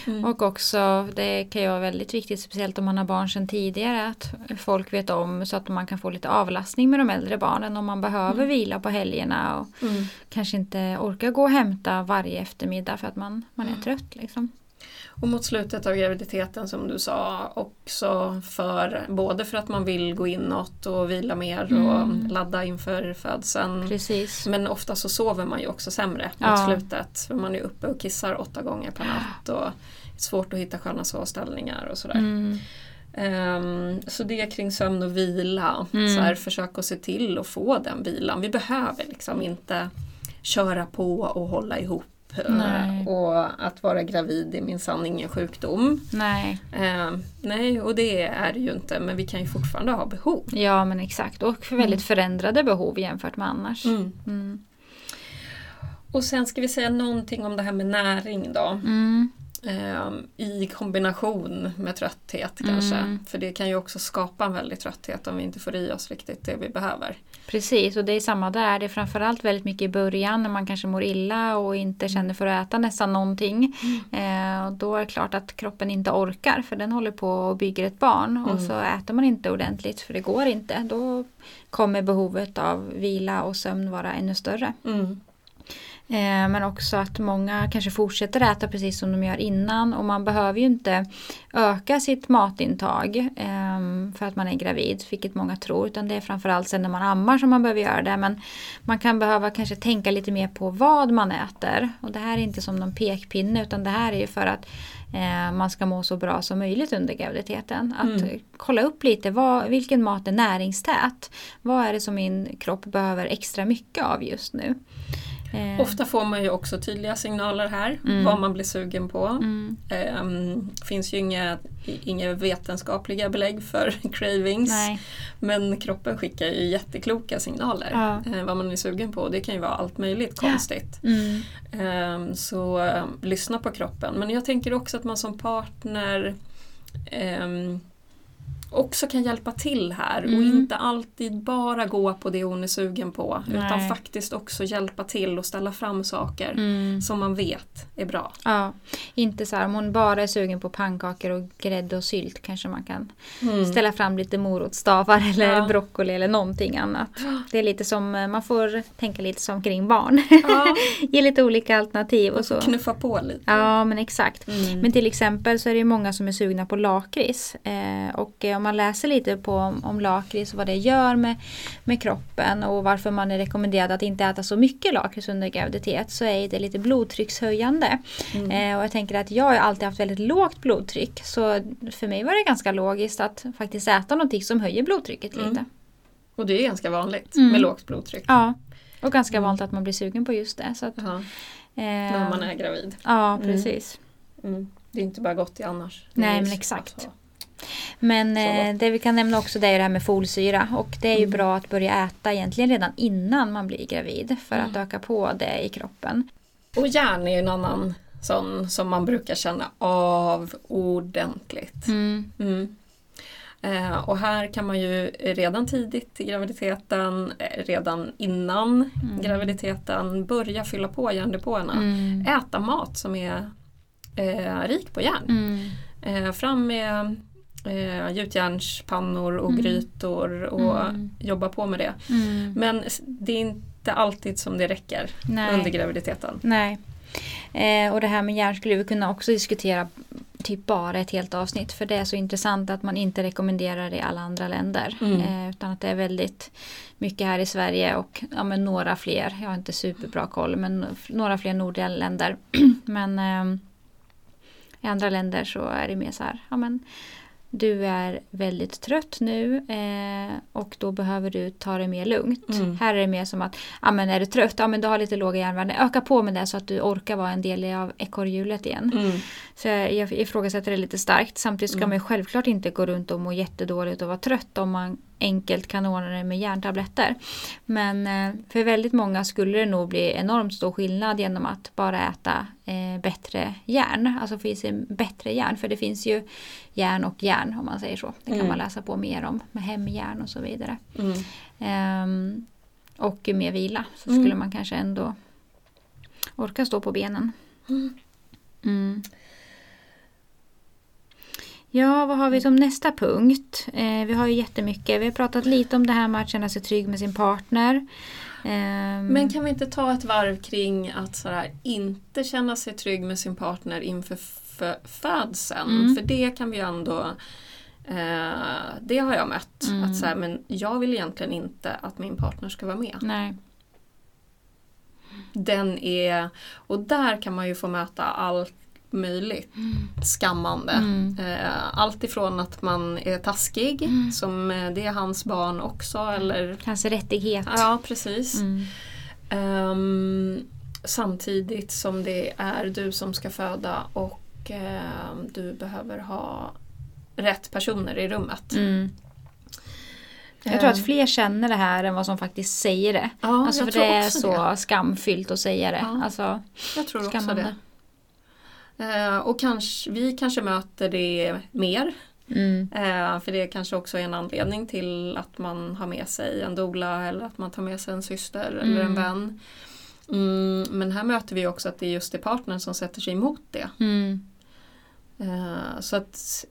Mm. Och också, det kan ju vara väldigt viktigt, speciellt om man har barn sedan tidigare, att folk vet om så att man kan få lite avlastning med de äldre barnen om man behöver mm. vila på helgerna och mm. kanske inte orkar gå och hämta varje eftermiddag för att man, man är mm. trött. Liksom. Och mot slutet av graviditeten som du sa också för både för att man vill gå inåt och vila mer mm. och ladda inför födseln. Precis. Men ofta så sover man ju också sämre ja. mot slutet. För man är uppe och kissar åtta gånger per natt och det är svårt att hitta sköna sovställningar och sådär. Mm. Um, så det kring sömn och vila. Mm. Så här, försök att se till att få den vilan. Vi behöver liksom inte köra på och hålla ihop Nej. Och att vara gravid är minsann ingen sjukdom. Nej. Eh, nej, och det är det ju inte men vi kan ju fortfarande ha behov. Ja men exakt och väldigt mm. förändrade behov jämfört med annars. Mm. Mm. Och sen ska vi säga någonting om det här med näring då. Mm. Ehm, I kombination med trötthet kanske. Mm. För det kan ju också skapa en väldig trötthet om vi inte får i oss riktigt det vi behöver. Precis och det är samma där. Det är framförallt väldigt mycket i början när man kanske mår illa och inte känner för att äta nästan någonting. Mm. Eh, då är det klart att kroppen inte orkar för den håller på och bygger ett barn mm. och så äter man inte ordentligt för det går inte. Då kommer behovet av vila och sömn vara ännu större. Mm. Eh, men också att många kanske fortsätter äta precis som de gör innan och man behöver ju inte öka sitt matintag eh, för att man är gravid, vilket många tror, utan det är framförallt sen när man ammar som man behöver göra det. Men man kan behöva kanske tänka lite mer på vad man äter och det här är inte som någon pekpinne utan det här är ju för att eh, man ska må så bra som möjligt under graviditeten. Att mm. kolla upp lite vad, vilken mat är näringstät. Vad är det som min kropp behöver extra mycket av just nu. Eh. Ofta får man ju också tydliga signaler här, mm. vad man blir sugen på. Mm. Eh, finns ju inga, inga vetenskapliga belägg för cravings. Nej. Men kroppen skickar ju jättekloka signaler ja. eh, vad man är sugen på. Det kan ju vara allt möjligt konstigt. Ja. Mm. Ehm, så ehm, lyssna på kroppen. Men jag tänker också att man som partner ehm, också kan hjälpa till här mm. och inte alltid bara gå på det hon är sugen på Nej. utan faktiskt också hjälpa till och ställa fram saker mm. som man vet är bra. Ja, inte så här om hon bara är sugen på pannkakor och grädde och sylt kanske man kan mm. ställa fram lite morotsstavar eller ja. broccoli eller någonting annat. Det är lite som, eh, man får tänka lite som kring barn. Ja. Ge lite olika alternativ och, så. Knuffa på lite. Ja men exakt. Mm. Men till exempel så är det många som är sugna på lakrits. Eh, och eh, man läser lite på om, om lakrits och vad det gör med, med kroppen och varför man är rekommenderad att inte äta så mycket lakrits under graviditet så är det lite blodtryckshöjande. Mm. Eh, och jag tänker att jag har alltid haft väldigt lågt blodtryck så för mig var det ganska logiskt att faktiskt äta någonting som höjer blodtrycket mm. lite. Och det är ganska vanligt mm. med lågt blodtryck. Ja, och ganska mm. vanligt att man blir sugen på just det. Så att, eh, När man är gravid. Ja, mm. precis. Mm. Det är inte bara gott i annars. Nej men exakt. Alltså. Men eh, det vi kan nämna också det är det här med folsyra och det är ju mm. bra att börja äta egentligen redan innan man blir gravid för mm. att öka på det i kroppen. Och järn är ju en annan sån som man brukar känna av ordentligt. Mm. Mm. Eh, och här kan man ju redan tidigt i graviditeten, eh, redan innan mm. graviditeten börja fylla på järndepåerna. Mm. Äta mat som är eh, rik på järn. Eh, fram med eh, gjutjärnspannor och mm. grytor och mm. jobba på med det. Mm. Men det är inte alltid som det räcker Nej. under graviditeten. Nej. Eh, och det här med järn skulle vi kunna också diskutera typ bara ett helt avsnitt för det är så intressant att man inte rekommenderar det i alla andra länder. Mm. Eh, utan att det är väldigt mycket här i Sverige och ja, men några fler, jag har inte superbra koll, men några fler nordliga länder. men eh, i andra länder så är det mer så här, ja men du är väldigt trött nu eh, och då behöver du ta det mer lugnt. Mm. Här är det mer som att, ja men är du trött, ja men du har lite låga järnvärden, öka på med det så att du orkar vara en del av ekorrhjulet igen. Mm. Så jag ifrågasätter det lite starkt. Samtidigt ska mm. man självklart inte gå runt och må jättedåligt och vara trött om man enkelt kan ordna det med järntabletter. Men eh, för väldigt många skulle det nog bli enormt stor skillnad genom att bara äta eh, bättre järn. Alltså finns det bättre järn. För det finns ju järn och järn om man säger så. Det kan mm. man läsa på mer om med hemjärn och så vidare. Mm. Um, och med vila så skulle mm. man kanske ändå orka stå på benen. Mm. mm. Ja, vad har vi som nästa punkt? Eh, vi har ju jättemycket. Vi har pratat lite om det här med att känna sig trygg med sin partner. Eh, Men kan vi inte ta ett varv kring att sådär, inte känna sig trygg med sin partner inför födseln? Mm. För det kan vi ju ändå eh, det har jag mött. Mm. Att så men jag vill egentligen inte att min partner ska vara med. Nej. Den är, och där kan man ju få möta allt möjligt mm. skammande. Mm. Eh, allt ifrån att man är taskig, mm. som eh, det är hans barn också. Eller, Hans rättighet. Ja, precis. Um, samtidigt som det är du som ska föda och uh, du behöver ha rätt personer i rummet. Mm. Jag tror att ehm. fler känner det här än vad som faktiskt säger det. Ja, alltså för det är så det. skamfyllt att säga det. Ja, alltså, jag tror också det. Eh, och kanske, vi kanske möter det mer. Mm. Eh, för det kanske också är en anledning till att man har med sig en dola eller att man tar med sig en syster mm. eller en mm. vän. Mm, men här möter vi också att det är just det partnern som sätter sig emot det. Mm. Eh, så att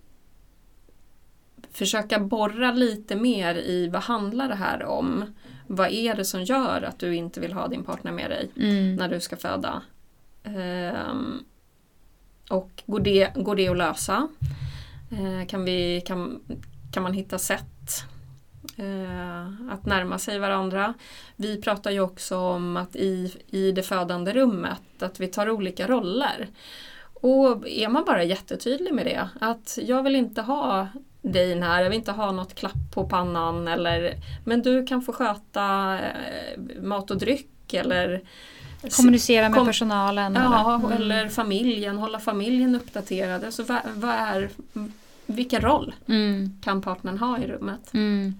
försöka borra lite mer i vad handlar det här om? vad är det som gör att du inte vill ha din partner med dig Mm. när du ska föda? Ehm, och går det, går det att lösa? Eh, kan, vi, kan, kan man hitta sätt eh, att närma sig varandra? Vi pratar ju också om att i, i det födande rummet att vi tar olika roller. Och är man bara jättetydlig med det, att jag vill inte ha dig här, jag vill inte ha något klapp på pannan eller men du kan få sköta eh, mat och dryck eller Kommunicera med Kom- personalen. Ja, eller? Mm. eller familjen, hålla familjen uppdaterad. Alltså, vad, vad är, vilken roll Mm. kan partnern ha i rummet? Mm.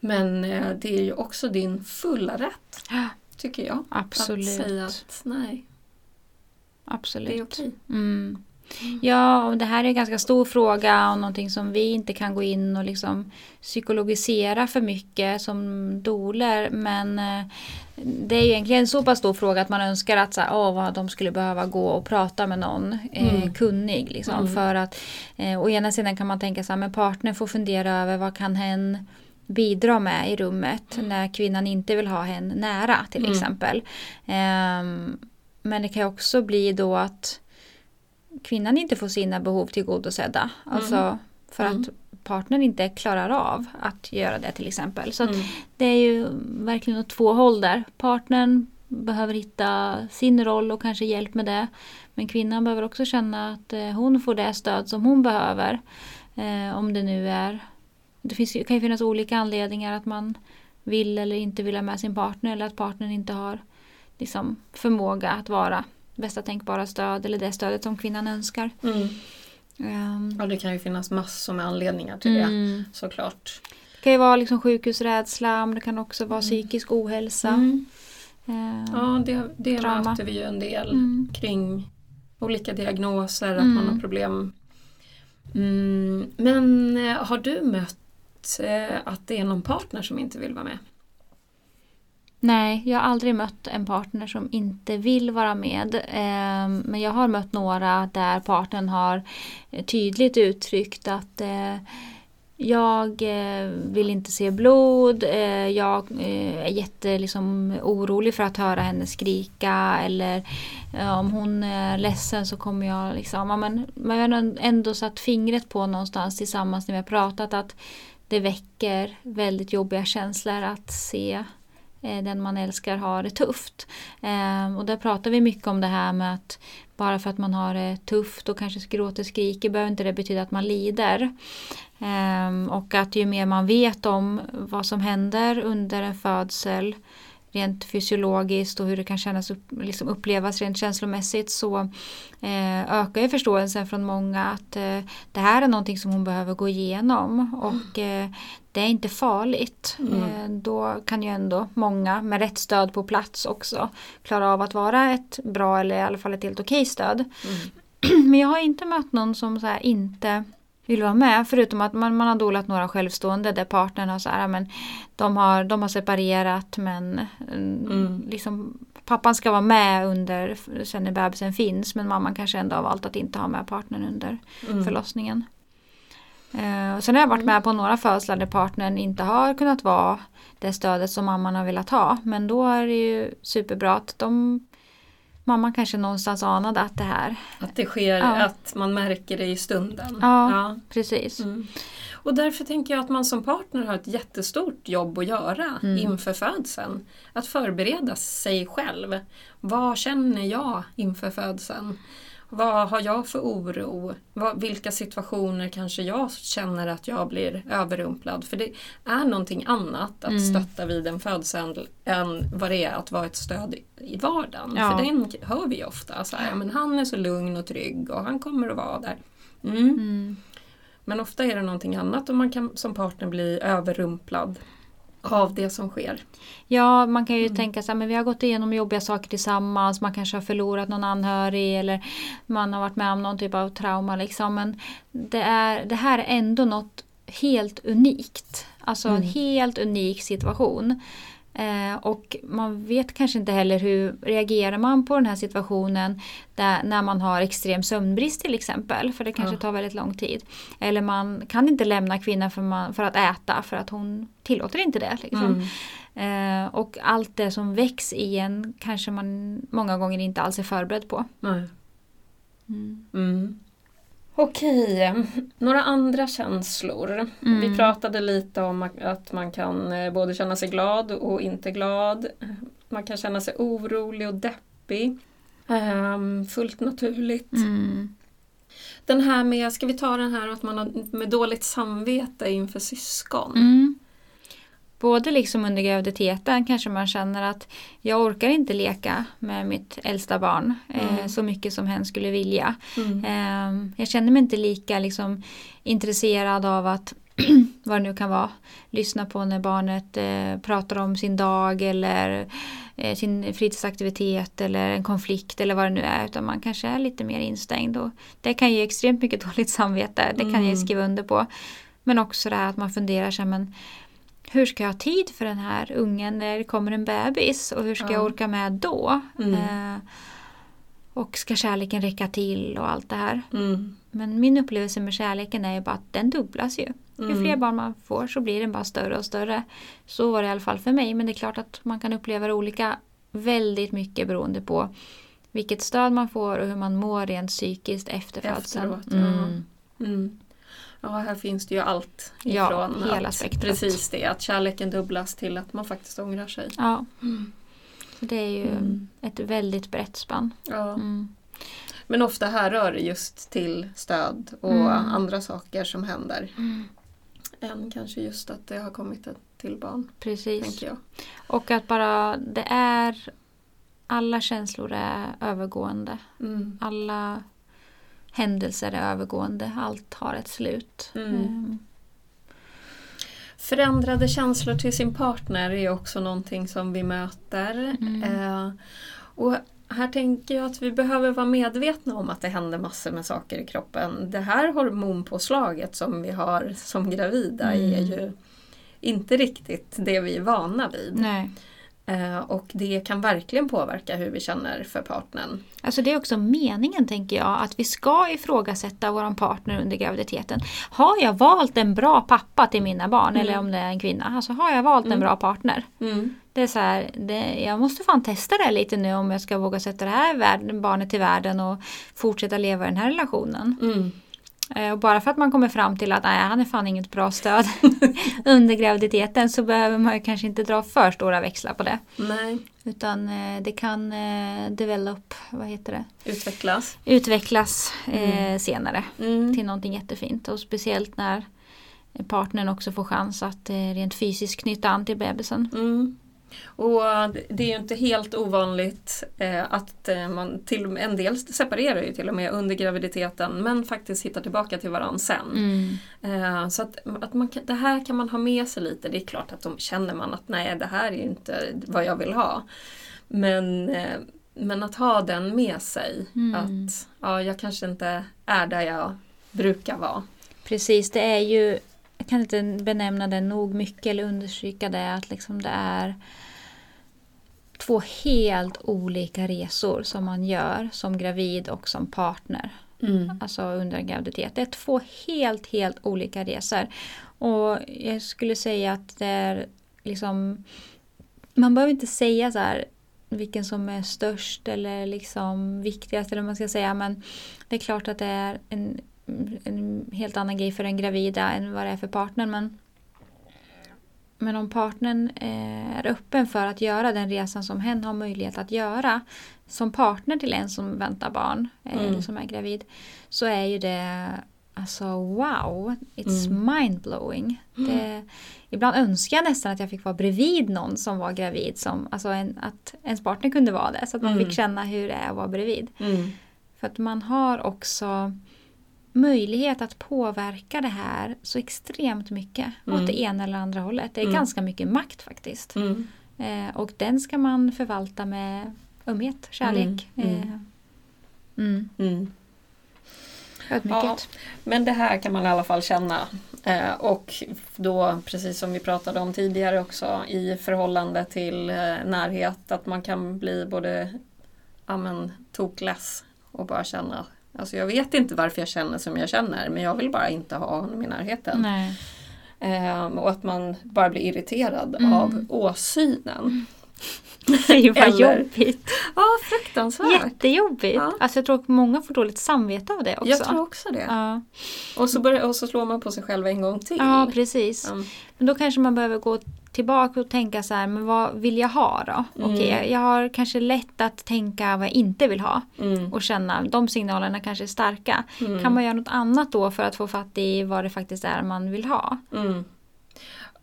Men eh, det är ju också din fulla rätt, tycker jag. Absolut. Att säga att nej, Absolut. det är okej. Mm. Ja, och det här är en ganska stor fråga och någonting som vi inte kan gå in och liksom psykologisera för mycket som doler. Men eh, det är egentligen en så pass stor fråga att man önskar att så här, vad de skulle behöva gå och prata med någon eh, Mm. kunnig. Liksom, Mm. För att eh, å ena sidan kan man tänka så här, men partnern får fundera över vad kan hen bidra med i rummet när kvinnan inte vill ha hen nära till Mm. exempel. Ehm, men det kan ju också bli då att kvinnan inte får sina behov tillgodosedda. Alltså för Mm. att partnern inte klarar av att göra det till exempel. Så Mm. det är ju verkligen åt två håll där. Partnern behöver hitta sin roll och kanske hjälp med det. Men kvinnan behöver också känna att eh, hon får det stöd som hon behöver. Eh, om det nu är... Det finns, kan ju finnas olika anledningar att man vill eller inte vill ha med sin partner eller att partnern inte har liksom, förmåga att vara bästa tänkbara stöd eller det stödet som kvinnan önskar. Mm. Ehm, Ja, det kan ju finnas massor med anledningar till det, mm. såklart. Det kan ju vara liksom sjukhusrädsla, men det kan också vara psykisk ohälsa. Mm. Ehm, Ja, det, det möter vi ju en del Mm. kring olika diagnoser, att Mm. man har problem. Mm, men eh, har du mött eh, att det är någon partner som inte vill vara med? Nej, jag har aldrig mött en partner som inte vill vara med. Ehm, men jag har mött några där partnern har eh, tydligt uttryckt att eh, jag eh, vill inte se blod, eh, jag eh, är jätte liksom, orolig för att höra henne skrika eller om hon är ledsen så kommer jag liksom, ja, men, jag har ändå satt fingret på någonstans tillsammans när vi har pratat att det väcker väldigt jobbiga känslor att se Eh, den man älskar har det tufft. Ehm, och där pratar vi mycket om det här med att bara för att man har det tufft och kanske gråter och skriker behöver inte det betyda att man lider. Ehm, och att ju mer man vet om vad som händer under en födsel rent fysiologiskt och hur det kan kännas upp, liksom upplevas rent känslomässigt så eh, ökar ju förståelsen från många att eh, det här är någonting som hon behöver gå igenom och eh, det är inte farligt. Mm. Eh, då kan ju ändå många med rätt stöd på plats också klara av att vara ett bra eller i alla fall ett helt okej stöd. Mm. Men jag har inte mött någon som så inte vill vara med. Förutom att man, man har dolat några självstående där partnern har så här, men de har, de har separerat men mm. Mm. liksom, pappan ska vara med under sen när bebisen finns men mamman kanske ändå har valt att inte ha med partnern under Mm. förlossningen. Eh, och sen har jag varit med på några födslar där partnern inte har kunnat vara det stödet som mamman har velat ha. Men då är det ju superbra att de Mamman kanske någonstans anade att det här, Att det sker, Ja. att man märker det i stunden. Ja. precis. Mm. Och därför tänker jag att man som partner har ett jättestort jobb att göra Mm. inför födseln. Att förbereda sig själv. Vad känner jag inför födseln? Vad har jag för oro? Vilka situationer kanske jag känner att jag blir överrumplad? För det är någonting annat att Mm. stötta vid en födsel än vad det är att vara ett stöd i vardagen. Ja. För den hör vi ofta. Så här, men han är så lugn och trygg och han kommer att vara där. Mm. Mm. Men ofta är det någonting annat och man kan som partner bli överrumplad av det som sker. Ja, man kan ju Mm. tänka här, men vi har gått igenom jobbiga saker tillsammans, man kanske har förlorat någon anhörig eller man har varit med om någon typ av trauma liksom. Men det, är, det här är ändå något helt unikt. Alltså en Mm. helt unik situation. Eh, och man vet kanske inte heller hur reagerar man på den här situationen där, när man har extrem sömnbrist till exempel. För det kanske Ja. tar väldigt lång tid. Eller man kan inte lämna kvinnan för, man, för att äta för att hon tillåter inte det. Liksom. Mm. Eh, och allt det som väcks i en kanske man många gånger inte alls är förberedd på. Mm. Mm. Okej, några andra känslor. Mm. Vi pratade lite om att man kan eh, både känna sig glad och inte glad. Man kan känna sig orolig och deppig. Ehm, fullt naturligt. Mm. Den här med, ska vi ta den här att man har med dåligt samvete inför syskon? Mm. Både liksom under graviditeten kanske man känner att jag orkar inte leka med mitt äldsta barn eh, Mm. så mycket som hen skulle vilja. Mm. Eh, jag känner mig inte lika liksom, intresserad av att vad det nu kan vara, lyssna på när barnet eh, pratar om sin dag eller eh, sin fritidsaktivitet eller en konflikt eller vad det nu är. Utan man kanske är lite mer instängd. Och det kan ge extremt mycket dåligt samvete, det kan Mm. jag skriva under på. Men också det här att man funderar sig, men hur ska jag ha tid för den här ungen när det kommer en bebis och hur ska Ja. jag orka med då? Mm. Eh, och ska kärleken räcka till och allt det här. Mm. Men min upplevelse med kärleken är ju bara att den dubblas ju. Ju Mm. fler barn man får så blir den bara större och större. Så var det i alla fall för mig. Men det är klart att man kan uppleva det olika väldigt mycket beroende på vilket stöd man får och hur man mår rent psykiskt efter födseln. Efteråt, ja. Mm. Mm. Ja, här finns det ju allt Ja, ifrån hela att, spektrat. precis det, att kärleken dubblas till att man faktiskt ångrar sig. Ja. Så det är ju Mm. ett väldigt brett spann. Ja. Mm. Men ofta här rör det just till stöd och Mm. andra saker som händer. Än kanske just att det har kommit ett till barn, Precis. Och att bara det är alla känslor är övergående. Mm. alla händelser är övergående. Allt har ett slut. Mm. Ehm, Förändrade känslor till sin partner är också någonting som vi möter. Mm. Eh, och här tänker jag att vi behöver vara medvetna om att det händer massor med saker i kroppen. Det här hormonpåslaget som vi har som gravida Mm. är ju inte riktigt det vi är vana vid. Nej. Eh, och det kan verkligen påverka hur vi känner för partnern. Alltså det är också meningen tänker jag att vi ska ifrågasätta vår partner under graviditeten. Har jag valt en bra pappa till mina barn Mm. eller om det är en kvinna. Alltså har jag valt en Mm. bra partner. Det är så här, det, jag måste fan testa det lite nu om jag ska våga sätta det här världen, barnet till världen och fortsätta leva i den här relationen. Eh, Och bara för att man kommer fram till att nej, han är fan inget bra stöd under graviditeten så behöver man ju kanske inte dra för stora växlar på det. Nej, Utan eh, det kan eh, develop, vad heter det? utvecklas. Utvecklas eh, Mm. senare Mm. till någonting jättefint. Och speciellt när partnern också får chans att eh, rent fysiskt knyta an till bebisen. Mm. Och det är ju inte helt ovanligt eh, att eh, man till en del separerar ju till och med under graviditeten men faktiskt hittar tillbaka till varandra sen. Mm. Eh, så att, att man, det här kan man ha med sig lite. Det är klart att de känner man att nej det här är ju inte vad jag vill ha. Men, men att ha den med sig. Mm. Att ja, jag kanske inte är där jag brukar vara. Precis, det är ju, jag kan inte benämna det nog mycket eller understryka det att liksom det är två helt olika resor som man gör som gravid och som partner. Alltså under en graviditet. Det är två helt, helt olika resor. Och jag skulle säga att det är liksom man behöver inte säga så här vilken som är störst eller liksom viktigast eller vad man ska säga men det är klart att det är en, en helt annan grej för den gravida än vad det är för partnern men men om partnern eh, är öppen för att göra den resan som hen har möjlighet att göra som partner till en som väntar barn eh, Mm. eller som är gravid så är ju det alltså wow, it's Mm. mindblowing. Det, ibland önskar jag nästan att jag fick vara bredvid någon som var gravid, som, alltså en, att ens partner kunde vara det så att man Mm. fick känna hur det är att vara bredvid. Mm. För att man har också möjlighet att påverka det här så extremt mycket Mm. åt det ena eller andra hållet. Det är Mm. ganska mycket makt faktiskt. Mm. Eh, och den ska man förvalta med ömhet, kärlek. Mm. Mm. Eh, mm. Ödmjukhet. Men det här kan man i alla fall känna. Eh, och då, precis som vi pratade om tidigare också, i förhållande till eh, närhet, att man kan bli både ja, men, tokless och bara känna Alltså jag vet inte varför jag känner som jag känner men jag vill bara inte ha honom i närheten. Ehm, och att man bara blir irriterad Mm. av åsynen. Det Eller- jobbigt. Ja, fruktansvärt. Jättejobbigt. Ja. Alltså jag tror att många får dåligt samvete av det också. Jag tror också det. Ja. Och, så börjar, och så slår man på sig själv en gång till. ja, precis. Mm. Men då kanske man behöver gå tillbaka och tänka så här, men vad vill jag ha då? Mm. Okej, jag- jag har kanske lätt att tänka vad jag inte vill ha Mm. och känna de signalerna kanske är starka. Mm. Kan man göra något annat då för att få fatt i vad det faktiskt är man vill ha?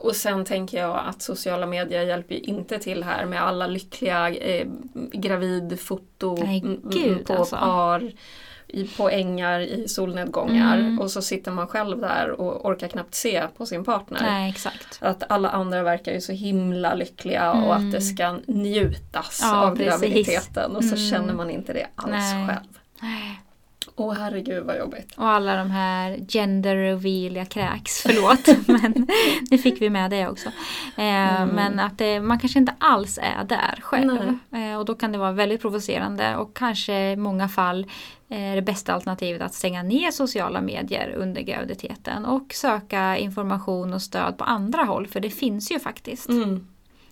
Mm. Och sen tänker jag att sociala medier hjälper ju inte till här med alla lyckliga eh, gravidfoto Nej, mm, gud, på alltså. par, i, på ängar i solnedgångar Mm. och så sitter man själv där och orkar knappt se på sin partner. Nej. Att alla andra verkar ju så himla lyckliga och Mm. att det ska njutas Ja, av precis. graviditeten och så Mm. känner man inte det alls Nej. själv. Åh herregud vad jobbigt. Och alla de här gender reveal, jag kräks, förlåt. men nu fick vi med det också. Eh, Mm. Men att det, man kanske inte alls är där själv. Eh, och då kan det vara väldigt provocerande och kanske i många fall är det bästa alternativet att stänga ner sociala medier under graviditeten och söka information och stöd på andra håll. För det finns ju faktiskt. Mm.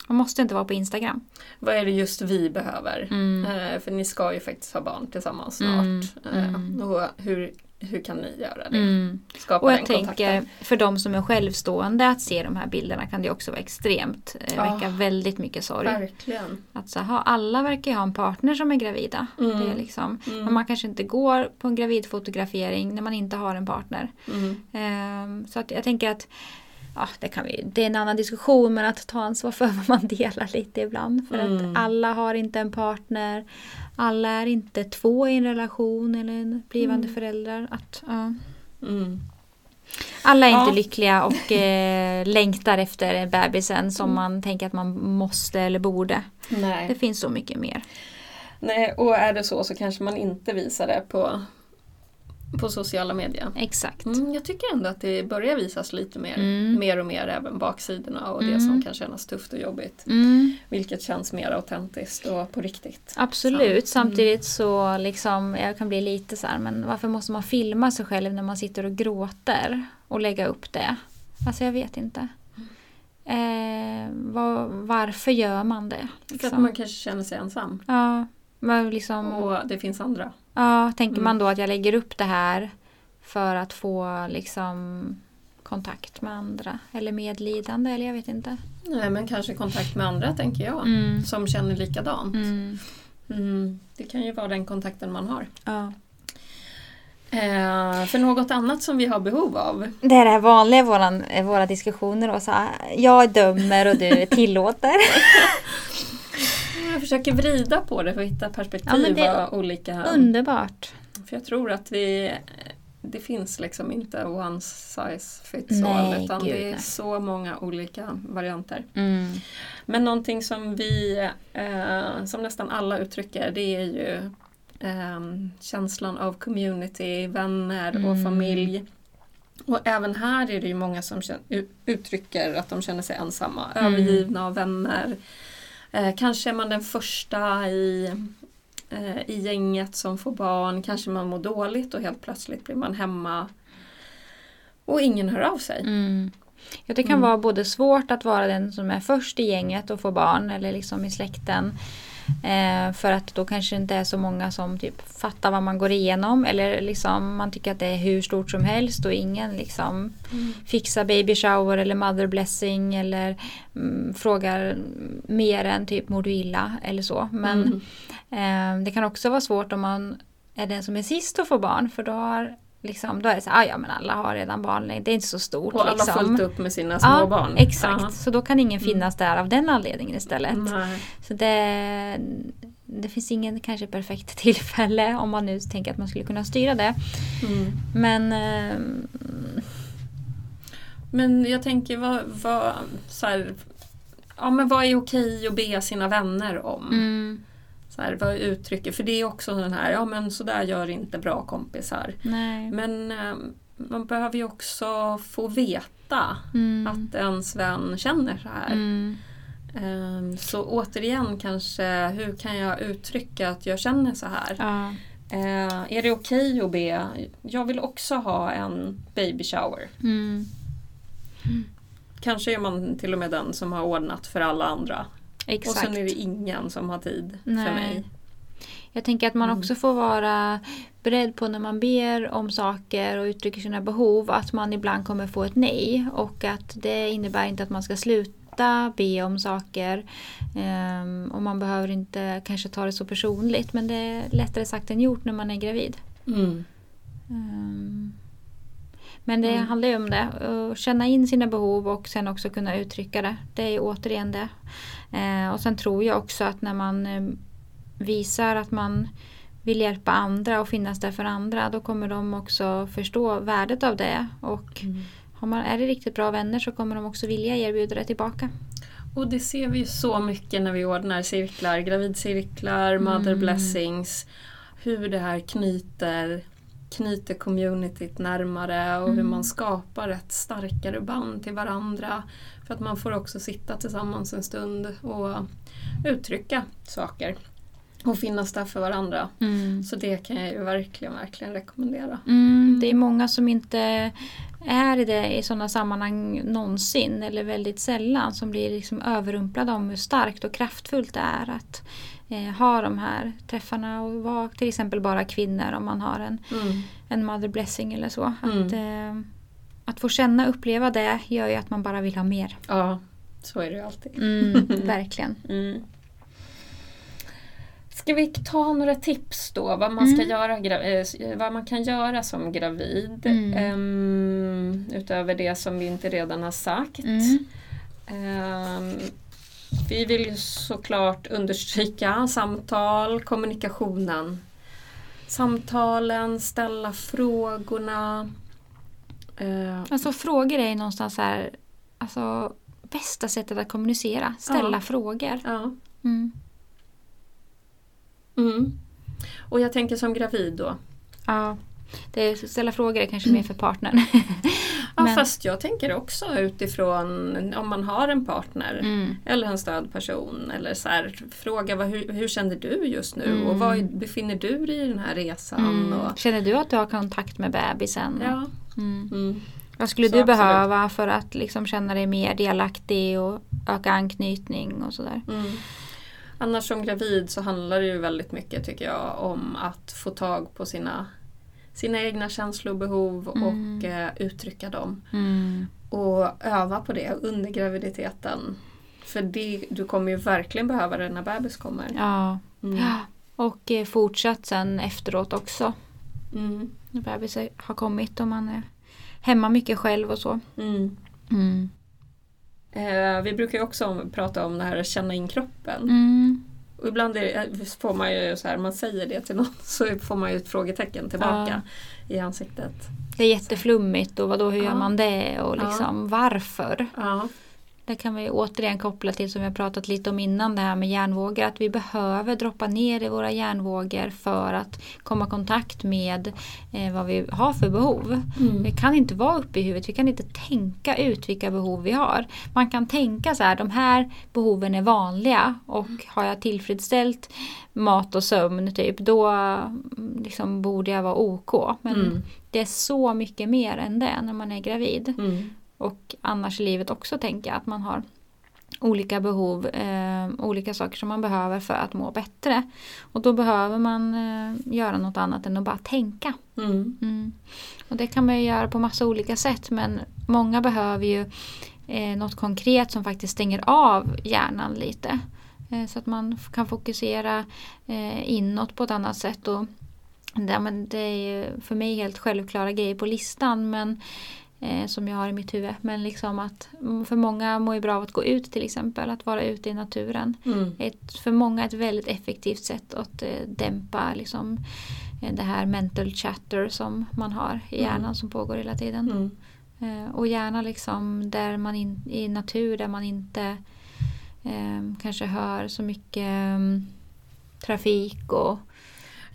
Man måste inte vara på Instagram. Vad är det just vi behöver? Mm. Eh, för ni ska ju faktiskt ha barn tillsammans Mm, snart. Eh, mm. och hur, hur kan ni göra det? Mm. Skapa Och den jag kontakten. tänker för de som är självstående att se de här bilderna kan det också vara extremt. Eh, väcka väldigt mycket sorg. Verkligen. Att så, ha, alla verkar ju ha en partner som är gravida. Mm. Det är liksom, Mm. Men man kanske inte går på en gravidfotografering när man inte har en partner. Mm. Ehm, så att jag tänker att ja, det, kan vi, det är en annan diskussion men att ta ansvar för vad man delar lite ibland. För Mm. att alla har inte en partner. Alla är inte två i en relation eller en blivande föräldrar. Att, ja. Mm. Alla är Ja. inte lyckliga och eh, längtar efter bebisen som man tänker att man måste eller borde. Det Nej. finns så mycket mer. Nej, och är det så så kanske man inte visar det på, på sociala medier. Exakt. Mm, jag tycker ändå att det börjar visas lite mer, Mm. mer och mer även baksidorna och det Mm. som kan kännas tufft och jobbigt. Mm, Vilket känns mer autentiskt och på riktigt. absolut. Så, mm. Samtidigt så liksom, jag kan bli lite så här, men varför måste man filma sig själv när man sitter och gråter och lägga upp det? Alltså jag vet inte. Eh, var, varför gör man det? För att Liksom? man kanske känner sig ensam. Ja, men liksom, Och det finns andra. Ja, tänker Mm. man då att jag lägger upp det här för att få liksom kontakt med andra eller medlidande eller jag vet inte. Nej, men kanske kontakt med andra tänker jag. Mm. Som känner likadant. Mm. Mm, det kan ju vara den kontakten man har. Ja. Eh, för något annat som vi har behov av. Det är det vanliga våran, i våra diskussioner. Och så här, jag dömer och du tillåter. Jag försöker vrida på det för att hitta perspektiv Ja, av olika... Underbart. För jag tror att vi... Det finns liksom inte one size fits Nej, all utan gud, det är nej. så många olika varianter. Mm. Men någonting som vi, eh, som nästan alla uttrycker, det är ju eh, känslan av community, vänner och Mm. familj. Och även här är det ju många som uttrycker att de känner sig ensamma, Mm. övergivna av vänner. Eh, kanske är man den första i, eh, i gänget som får barn, kanske man mår dåligt och helt plötsligt blir man hemma och ingen hör av sig. Mm. Ja, det kan Mm. vara både svårt att vara den som är först i gänget och få barn eller liksom i släkten. Eh, för att då kanske det inte är så många som typ fattar vad man går igenom eller liksom man tycker att det är hur stort som helst och ingen liksom fixar baby shower eller mother blessing eller mm, frågar mer än typ mår du illa eller så. Men Mm. Eh, det kan också vara svårt om man är den som är sist att få barn för då, har, liksom, då är det så här, "Ah, ja men alla har redan barn, det är inte så stort. Och alla liksom. har fullt upp med sina små Ja, barn. exakt. Ja. Så då kan ingen finnas där av den anledningen istället. Nej. Så det, det finns ingen kanske perfekt tillfälle om man nu tänker att man skulle kunna styra det. Mm. Men eh, Men jag tänker vad, vad, så här, ja, men vad är okej att be sina vänner om? mm, Så här, vad uttrycker, för det är också den här, ja men så där gör inte bra kompisar. nej. Men eh, man behöver ju också få veta Mm, att ens vän känner så här. mm, Eh, Så återigen kanske, hur kan jag uttrycka att jag känner så här? ja, Eh, är det okej att be? Jag vill också ha en baby shower. mm. kanske är man till och med den som har ordnat för alla andra. Exakt. Och sen är det ingen som har tid Nej. för mig. Jag tänker att man Mm. också får vara beredd på när man ber om saker och uttrycker sina behov att man ibland kommer få ett nej och att det innebär inte att man ska sluta be om saker Ehm, och man behöver inte kanske ta det så personligt men det är lättare sagt än gjort när man är gravid. Mm. Ehm, Men det Mm. handlar ju om det, att känna in sina behov och sen också kunna uttrycka det. Det är återigen det. Eh, och sen tror jag också att när man eh, visar att man vill hjälpa andra och finnas där för andra då kommer de också förstå värdet av det. Och Mm. har man, är det riktigt bra vänner så kommer de också vilja erbjuda det tillbaka. Och det ser vi ju så mycket när vi ordnar cirklar, gravidcirklar, mother Mm. blessings. Hur det här knyter, knyter communityt närmare och hur Mm. man skapar ett starkare band till varandra. För att man får också sitta tillsammans en stund och uttrycka saker. Och finnas där för varandra. Så det kan jag ju verkligen, verkligen rekommendera. Mm, det är många som inte är i det i sådana sammanhang någonsin eller väldigt sällan som blir liksom överrumplade om hur starkt och kraftfullt det är att eh, ha de här träffarna och vara till exempel bara kvinnor om man har en, Mm. en mother blessing eller så. Mm. Att, eh, att få känna och uppleva det gör ju att man bara vill ha mer. Ja, så är det ju alltid. Mm, verkligen. Mm. Ska vi ta några tips då vad man, ska Mm. göra, eh, vad man kan göra som gravid? Mm. Ehm, utöver det som vi inte redan har sagt. Mm. Vi vill ju såklart understryka samtal, kommunikationen. Samtalen, ställa frågorna. Eh, Alltså frågor är ju någonstans här, alltså bästa sättet att kommunicera. Ställa Ja. frågor. ja. Mm. Mm. Och jag tänker som gravid då. Ja, det är, ställa frågor är kanske mer för partnern. Ja, Men- fast jag tänker också utifrån om man har en partner Mm. eller en stödperson. Eller så här, fråga vad, hur, hur känner du just nu Mm. och var befinner du dig i den här resan? Mm. Och, Känner du att du har kontakt med bebisen? ja, Mm. mm, Vad skulle Så du absolut. behöva för att liksom känna dig mer delaktig och öka anknytning och sådär? Annars som gravid så handlar det ju väldigt mycket tycker jag om att få tag på sina, sina egna känslobehov Mm. och eh, uttrycka dem. Mm. Och öva på det under graviditeten. För det, du kommer ju verkligen behöva det när bebis kommer. Ja. Mm. ja. Och eh, fortsatt sen efteråt också. Mm. När bebis är- har kommit och man är hemma mycket själv och så. Mm. Mm. Eh, vi brukar ju också prata om det här att känna in kroppen. Mm. Och ibland är eh, får man ju så här, man säger det till någon så får man ju ett frågetecken tillbaka i ansiktet. Det är jätteflummigt och vadå, hur Ja. gör man det och Ja. liksom varför? Det kan vi återigen koppla till som vi har pratat lite om innan det här med hjärnvågor. Att vi behöver droppa ner i våra hjärnvågor för att komma i kontakt med eh, vad vi har för behov. Mm. Vi kan inte vara uppe i huvudet, vi kan inte tänka ut vilka behov vi har. Man kan tänka så här, de här behoven är vanliga och har jag tillfredsställt mat och sömn typ, då mm, liksom, borde jag vara OK. Men Mm. det är så mycket mer än det när man är gravid. Mm. Och annars i livet också tänker jag att man har olika behov, eh, olika saker som man behöver för att må bättre. Och då behöver man eh, göra något annat än att bara tänka. Mm. Mm. Och det kan man ju göra på massa olika sätt men många behöver ju eh, något konkret som faktiskt stänger av hjärnan lite. Eh, så att man kan fokusera eh, inåt på ett annat sätt. Och, det, men det är för mig helt självklara grejer på listan men, eh, som jag har i mitt huvud. Men liksom att mm, för många mår ju bra av att gå ut till exempel, att vara ute i naturen Mm. ett, för många ett väldigt effektivt sätt att eh, dämpa liksom, eh, det här mental chatter som man har i Mm. hjärnan som pågår hela tiden. Mm. Eh, och gärna liksom där man in, i natur där man inte eh, kanske hör så mycket eh, trafik och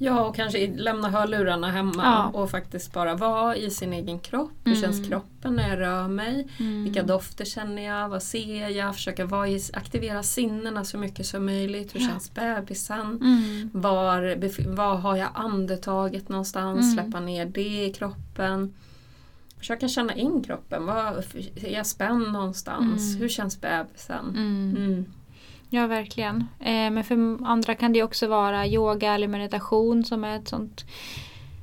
Ja, och kanske lämna hörlurarna hemma Ja. och faktiskt bara vara i sin egen kropp. Hur Mm. känns kroppen när jag rör mig? mm, Vilka dofter känner jag? Vad ser jag? Försöka vara i, aktivera sinnena så mycket som möjligt. Hur Ja. känns bebisen? mm, Var, var har jag andetaget någonstans? Mm. Släppa ner det i kroppen. Försöka känna in kroppen. Var, är jag spänd någonstans? Mm. Hur känns bebisen? Ja, verkligen. Eh, men för andra kan det också vara yoga eller meditation som är ett sånt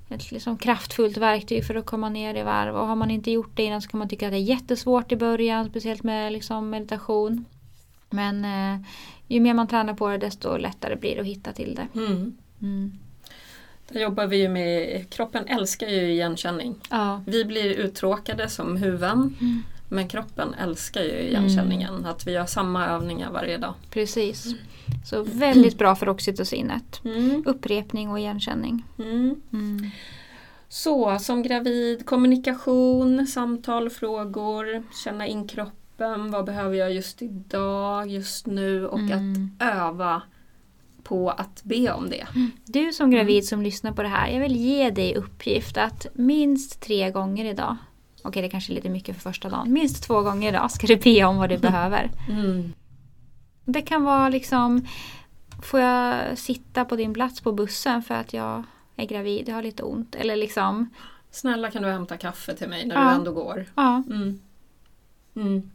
ett liksom kraftfullt verktyg för att komma ner i varv. Och har man inte gjort det innan så kan man tycka att det är jättesvårt i början, speciellt med liksom meditation. Men eh, ju mer man tränar på det desto lättare blir det att hitta till det. Mm. Mm. Där jobbar vi ju med, kroppen älskar ju igenkänning. Ja. Vi blir uttråkade som huvuden. Mm. Men kroppen älskar ju igenkänningen. Att vi gör samma övningar varje dag. Precis. Så väldigt bra för oxytocinet. Mm. Upprepning och igenkänning. Mm. Mm. Så som gravid, kommunikation, samtal, frågor, känna in kroppen. Vad behöver jag just idag, just nu? Och Mm. att öva på att be om det. Du som gravid som lyssnar på det här, jag vill ge dig uppgift att minst tre gånger idag, okej det kanske är lite mycket för första dagen, minst två gånger idag ska du be om vad du behöver. Mm. Det kan vara liksom, får jag sitta på din plats på bussen för att jag är gravid, jag har lite ont. Eller liksom, Snälla kan du hämta kaffe till mig när Ja. du ändå går? ja. Mm. Mm.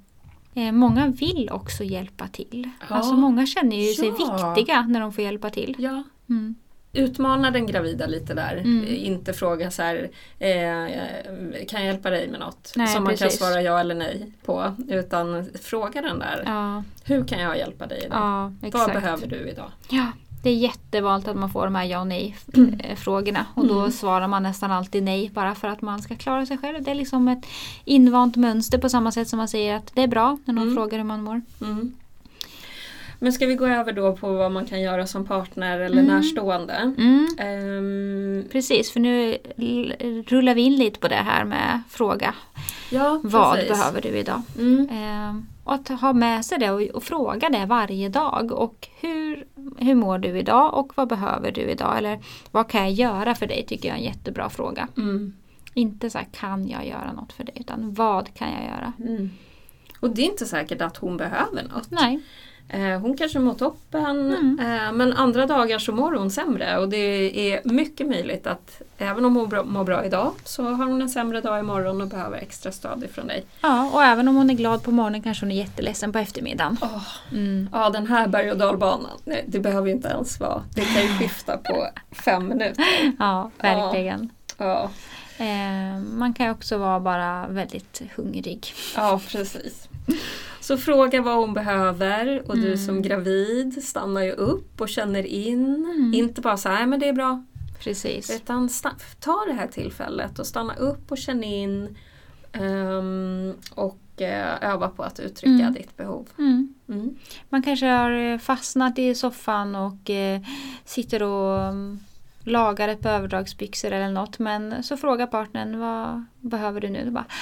Eh, många vill också hjälpa till. Ja. Alltså många känner ju sig viktiga när de får hjälpa till. Ja, Mm. Utmana den gravida lite där. Mm. Eh, Inte fråga så här, eh, kan jag hjälpa dig med något? Nej, som man kan precis. svara ja eller nej på. Utan fråga den där, Ja, hur kan jag hjälpa dig idag? ja, Vad behöver du idag? Ja, det är jättevanligt att man får de här ja och nej-frågorna. Och då Mm. svarar man nästan alltid nej bara för att man ska klara sig själv. Det är liksom ett invant mönster på samma sätt som man säger att det är bra när någon Mm. frågar hur man mår. Men ska vi gå över då på vad man kan göra som partner eller Mm. närstående? Mm. Ehm, Precis, för nu rullar vi in lite på det här med fråga. ja, Vad precis. behöver du idag? Mm. Ehm, och att ha med sig det och, och fråga det varje dag. Och hur, hur mår du idag och vad behöver du idag? Eller vad kan jag göra för dig? tycker jag är en jättebra fråga. Mm. Inte så här, kan jag göra något för dig? Utan vad kan jag göra? Mm. Och det är inte säkert att hon behöver något. Nej. Eh, Hon kanske mår toppen Mm. eh, men andra dagar så mår hon sämre och det är mycket möjligt att även om hon bra- mår bra idag så har hon en sämre dag imorgon och behöver extra stöd ifrån dig. Ja, och även om hon är glad på morgonen kanske hon är jätteledsen på eftermiddagen. Åh, Mm. ja den här berg och dalbanan, nej, det behöver inte ens vara. Det kan ju skifta på fem minuter. Ja, verkligen. Ja, Eh, man kan också vara bara väldigt hungrig. ja precis. Så fråga vad hon behöver och du Mm. som gravid stannar ju upp och känner in. Mm. Inte bara så här, men det är bra, Precis. Utan ta det här tillfället och stanna upp och känn in ehm, och eh, öva på att uttrycka Mm. ditt behov. Mm. Mm. Man kanske har eh, fastnat i soffan och eh, sitter och mm, lagar ett par överdragsbyxor eller något. Men så frågar partnern vad behöver du nu? Bara, "Ah,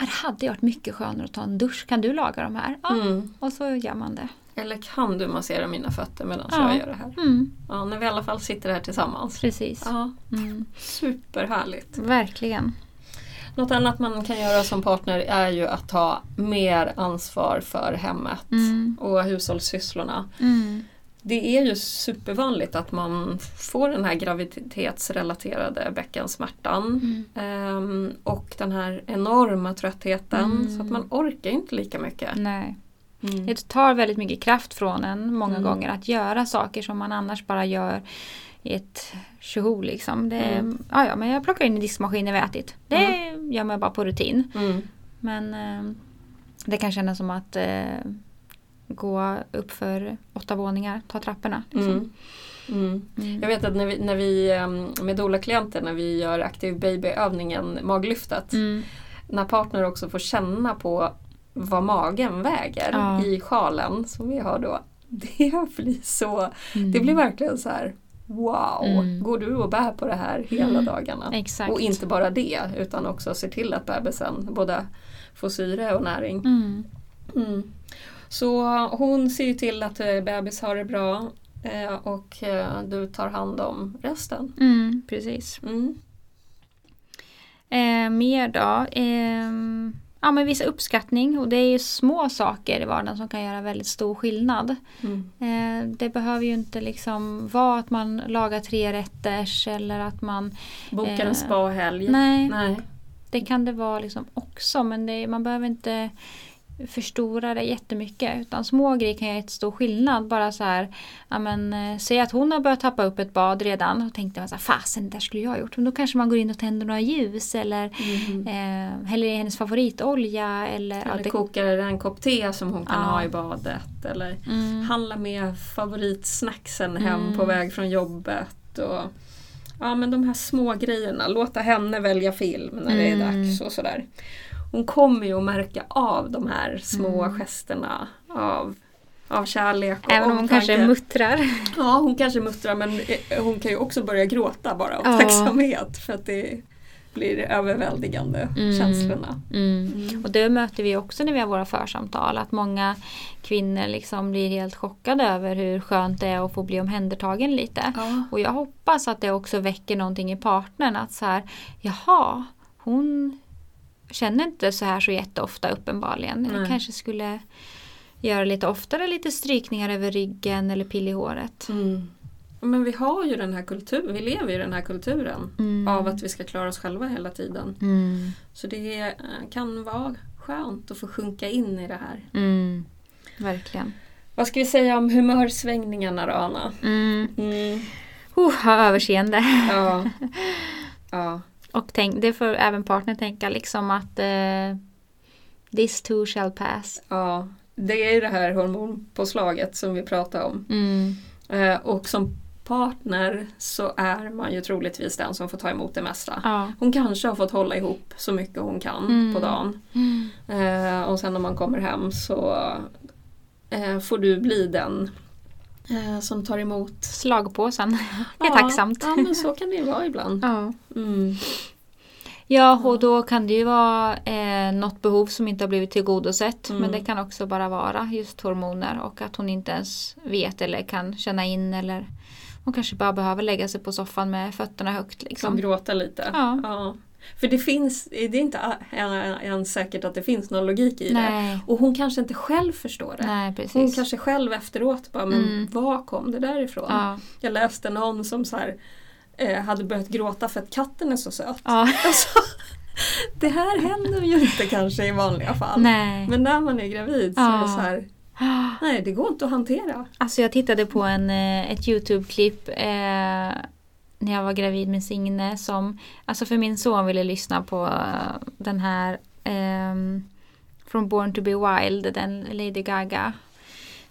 det hade varit mycket skönare att ta en dusch. Kan du laga de här? Ja. Mm. Och så gör man det. Eller kan du massera mina fötter medan Ja. jag gör det här? Mm, Ja, när vi i alla fall sitter här tillsammans. precis. Ja, Mm, superhärligt. verkligen. Något annat man kan göra som partner är ju att ta mer ansvar för hemmet Mm, och hushållssysslorna. mm, Det är ju supervanligt att man får den här graviditetsrelaterade bäckensmärtan. mm. Ehm, och den här enorma tröttheten Mm. så att man orkar inte lika mycket. Nej. Mm. Det tar väldigt mycket kraft från en många Mm. gånger att göra saker som man annars bara gör i ett tjoho liksom. Det, Mm. ja, ja, men jag plockar in i diskmaskinen har ätit. Det gör man bara på rutin. Mm. Men eh, det kan kännas som att eh, gå upp för åtta våningar, ta trapporna. Liksom. Mm. Mm. Mm. Jag vet att när vi, när vi ehm, med doula-klienter när vi gör aktiv babyövningen maglyftet Mm. när partner också får känna på vad magen väger Ja. i sjalen som vi har då. Det blir så, Mm. det blir verkligen så här Wow! Mm. Går du och bär på det här hela Mm. dagarna? Exakt. Och inte bara det utan också se till att bebisen både får syre och näring. Så hon ser ju till att eh, bebis har det bra eh, och eh, du tar hand om resten. Mm, precis. Mm. Eh, mer då? Eh, ja, men visa uppskattning och det är ju små saker i vardagen som kan göra väldigt stor skillnad. Mm. Eh, det behöver ju inte liksom vara att man lagar tre rätters eller att man... Bokar Eh, en spahelg. Nej, Nej. Det kan det vara liksom också men det, man behöver inte förstora det jättemycket. Utan små grejer kan göra stor skillnad. Bara så här, ja men eh, säg att hon har börjat tappa upp ett bad redan och tänkte så här, fasen det där skulle jag ha gjort. Men då kanske man går in och tänder några ljus eller Mm. eh, häller i hennes favoritolja. Eller, ja, Eller det- kokar en kopp te som hon kan Ja. ha i badet. Eller Mm. handla med favoritsnacksen hem Mm. på väg från jobbet. Och, ja men de här små grejerna, låta henne välja film när det är Mm. dags och sådär. Hon kommer ju att märka av de här små Mm. gesterna av, av kärlek och Även om hon kanske muttrar. Ja, hon kanske muttrar men eh, hon kan ju också börja gråta bara av Ja. tacksamhet för att det blir överväldigande Mm. känslorna. Mm. Och det möter vi också när vi har våra församtal. Att många kvinnor liksom blir helt chockade över hur skönt det är att få bli omhändertagen lite. Ja. Och jag hoppas att det också väcker någonting i partnern. Att så här, jaha, hon känner inte så här så jätteofta uppenbarligen. Jag Nej. kanske skulle göra lite oftare lite strykningar över ryggen eller pill i håret. Mm. Men vi har ju den här kulturen, vi lever ju i den här kulturen Mm. av att vi ska klara oss själva hela tiden. Mm. Så det eh, kan vara skönt att få sjunka in i det här. Mm. Verkligen. Vad ska vi säga om humörsvängningarna då Anna? Mm. Mm. Oh, ha överseende. Ja. ja. Och tänk, det får även partnern tänka liksom att eh, this too shall pass. ja. Det är ju det här hormonpåslaget som vi pratar om. Mm. Eh, och som partner så är man ju troligtvis den som får ta emot det mesta. Ja. Hon kanske har fått hålla ihop så mycket hon kan Mm. på dagen. Mm. Eh, och sen när man kommer hem så eh, får du bli den eh, som tar emot. Slagpåsen. Det är Ja, tacksamt. Ja men så kan det ju vara ibland. Ja. Mm. ja, och då kan det ju vara eh, något behov som inte har blivit tillgodosett. Mm. Men det kan också bara vara just hormoner och att hon inte ens vet eller kan känna in eller hon kanske bara behöver lägga sig på soffan med fötterna högt. Som Liksom. gråta lite. Ja. För det finns, det är inte ens säkert att det finns någon logik i det. Nej. Och hon kanske inte själv förstår det. Nej. Hon kanske själv efteråt bara, men Mm. var kom det där ifrån? Ja. Jag läste någon som så här, eh, hade börjat gråta för att katten är så söt. Ja. Alltså, det här händer ju inte kanske i vanliga fall. Nej. Men när man är gravid så är det Ja. så här, nej det går inte att hantera. Alltså jag tittade på en, eh, ett Youtube-klipp eh, när jag var gravid med Signe som, alltså för min son ville lyssna på den här ehm, från Born to be Wild, den Lady Gaga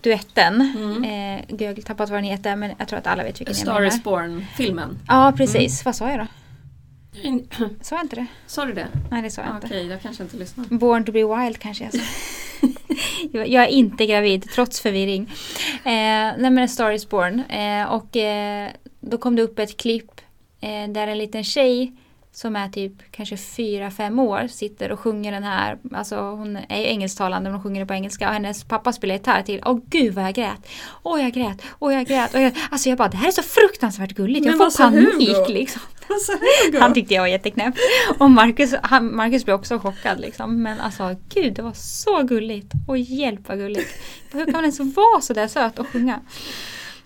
duetten. Mm. Eh, jag har tappat vad den heter men jag tror att alla vet vilken jag Star menar. is born-filmen. Ja precis, vad sa jag då? Mm. Sa jag inte det? Sa du det? Nej det sa jag Okej, inte. jag kanske inte lyssnar. Born to be wild kanske jag sa. Jag- Jag är inte gravid trots förvirring. Eh, nej men A Star is Born. Eh, och eh, då kom det upp ett klipp eh, där en liten tjej som är typ kanske fyra fem år sitter och sjunger den här. Alltså hon är ju engelsktalande men hon sjunger det på engelska och hennes pappa spelar gitarr till. Åh gud vad jag grät. Åh jag grät. Åh jag grät. Och jag, alltså jag bara det här är så fruktansvärt gulligt. Jag Men får panik Hugo? liksom. Han tyckte jag var jätteknäpp. Och Marcus, han, Marcus blev också chockad liksom. Men alltså gud det var så gulligt. Och hjälp vad gulligt. Hur kan man ens vara så där söt och sjunga?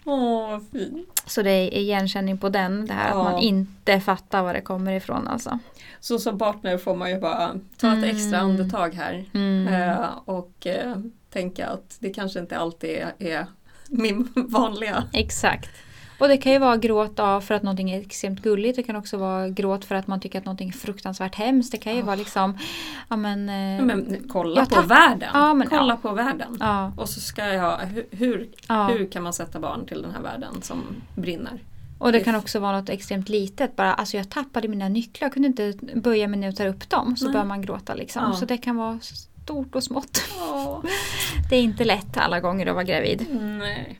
Åh, vad fint. Så det är igenkänning på den. Det här Ja. att man inte fattar var det kommer ifrån alltså. Så som partner får man ju bara ta ett extra Mm. andetag här. Mm. Eh, och eh, tänka att det kanske inte alltid är min vanliga. Exakt. Och det kan ju vara gråt av för att någonting är extremt gulligt. Det kan också vara gråt för att man tycker att någonting är fruktansvärt hemskt. Det kan ju Ja. vara liksom, ja men... eh, Men kolla Jag på världen. Ja, men kolla ja. på världen. ja, Och så ska jag, hur, hur, ja. kan man sätta barn till den här världen som brinner? Och det kan också vara något extremt litet. Bara, alltså jag tappade mina nycklar, jag kunde inte böja mig ner och ta upp dem. Så Nej. börjar man gråta liksom. Ja. Så det kan vara stort och smått. Åh, Det är inte lätt alla gånger att vara gravid. nej.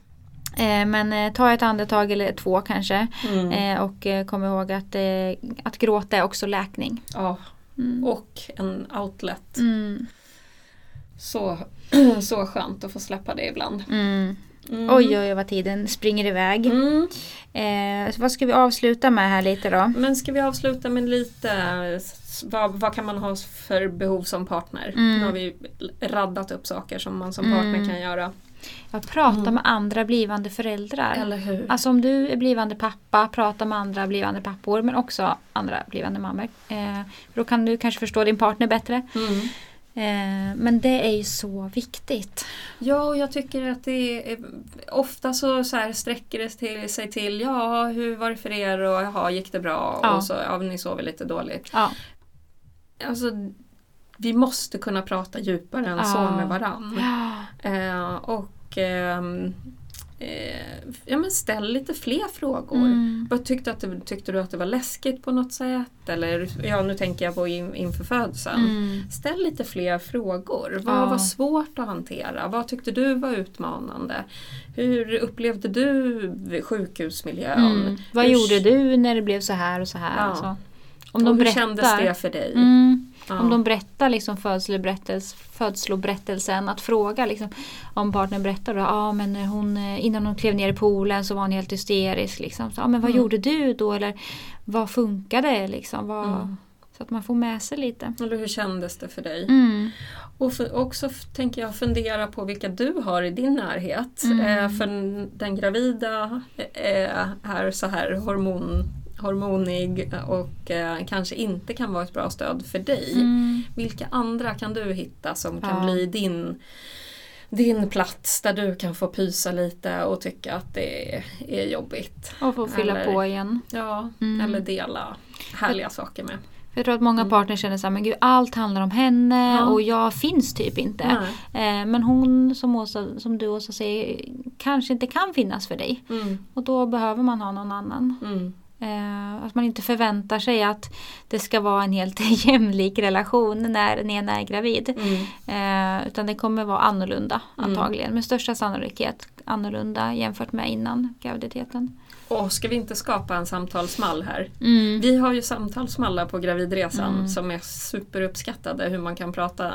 Eh, men eh, ta ett andetag eller två kanske. Mm. Eh, och kom ihåg att, att gråta är också läkning. Ja, Mm. och en outlet. Mm. Så, så skönt att få släppa det ibland. Mm. Mm. Oj, oj, vad tiden springer iväg. Mm. Eh, vad ska vi avsluta med här lite då? Men ska vi avsluta med lite, vad, vad kan man ha för behov som partner? Mm. Nu har vi raddat upp saker som man som Mm. partner kan göra. Ja, prata Mm. med andra blivande föräldrar. Eller hur? Alltså om du är blivande pappa, prata med andra blivande pappor men också andra blivande mammor. Eh, då kan du kanske förstå din partner bättre. Mm. Eh, men det är ju så viktigt. Ja, och jag tycker att det är ofta så, så här sträcker det till, sig till ja, hur var det för er och jaha, gick det bra? Ja. Och så, ja, ni sover lite dåligt. Ja. Alltså, vi måste kunna prata djupare än så Ja. med varann. Eh, och ehm, eh, ja, men ställ lite fler frågor. Mm. Vad tyckte, att det, tyckte du att det var läskigt på något sätt? Eller ja, nu tänker jag på in, inför födseln. Mm. Ställ lite fler frågor. Vad Ja. var svårt att hantera? Vad tyckte du var utmanande? Hur upplevde du sjukhusmiljön? Mm. Vad Hur- gjorde du när det blev så här och så här? Ja. Och Om de hur berättar. kändes det för dig? Mm. Ja. Om de berättar liksom födsloberättels, födsloberättelsen, att fråga liksom, om partnern berättar då, ah, men hon, eh, innan hon klev ner i poolen så var hon helt hysterisk. Liksom. Så, ah, men vad Mm. gjorde du då? Eller vad funkade? Liksom? Vad, Mm. Så att man får med sig lite. Eller hur kändes det för dig? Mm. Och för, också tänker jag fundera på vilka du har i din närhet. Mm. Eh, för den- den gravida eh, är så här hormon, hormonig och eh, kanske inte kan vara ett bra stöd för dig. Mm. Vilka andra kan du hitta som kan Ja. bli din, din plats där du kan få pysa lite och tycka att det är, jobbigt? Och få fylla Eller- på igen. Ja, Mm. eller dela härliga saker med. Jag tror att många Mm. partners känner så här, men gud allt handlar om henne Ja. och jag finns typ inte. Eh, men hon som, Åsa, som du Åsa säger kanske inte kan finnas för dig. Mm, Och då behöver man ha någon annan. mm, att man inte förväntar sig att det ska vara en helt jämlik relation när den ena är gravid. mm. Eh, utan det kommer vara annorlunda Mm. antagligen. Med största sannolikhet annorlunda jämfört med innan graviditeten. Och ska vi inte skapa en samtalsmall här? Mm. Vi har ju samtalsmallar på gravidresan Mm. som är superuppskattade hur man kan prata eh,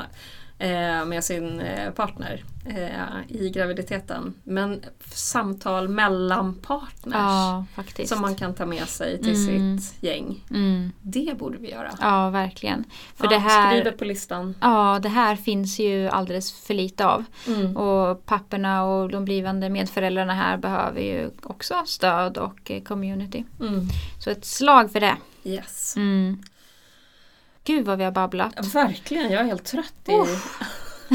med sin eh, partner eh, i graviditeten. Men samtal mellan partners Ja, som man kan ta med sig till Mm. sitt gäng. Mm. Det borde vi göra. Ja, verkligen. För Ja, det här... Skriv det på listan. Ja, det här finns ju alldeles för lite av. Mm. Och papporna och de blivande medföräldrarna här behöver ju också stöd och eh, community. Mm. Så ett slag för det. Yes. Gud vad vi har babblat. Verkligen, jag är helt trött i, Trött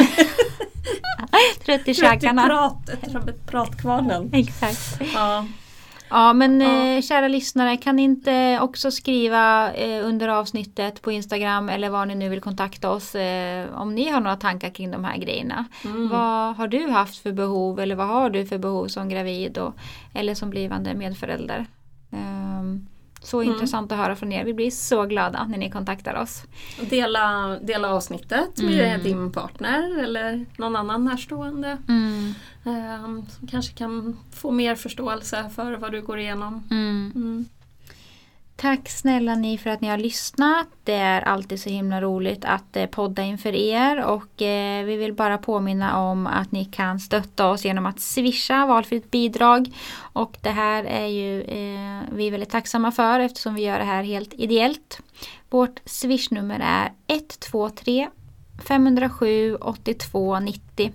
i trött i käkarna. prat, pratkvarnen. Exakt. Ja. Ja men Ja. Eh, kära lyssnare kan ni inte också skriva eh, under avsnittet på Instagram eller var ni nu vill kontakta oss eh, om ni har några tankar kring de här grejerna. Mm. Vad har du haft för behov eller vad har du för behov som gravid och, eller som blivande medförälder? Ehm, så Mm. intressant att höra från er. Vi blir så glada när ni kontaktar oss. Dela, dela avsnittet med Mm. din partner eller någon annan närstående. Mm. ehm, som kanske kan få mer förståelse för vad du går igenom. Tack snälla ni för att ni har lyssnat. Det är alltid så himla roligt att eh, podda inför er och eh, vi vill bara påminna om att ni kan stötta oss genom att swisha valfritt bidrag. Och det här är ju eh, vi väldigt tacksamma för eftersom vi gör det här helt ideellt. Vårt swishnummer är 123 507 82 90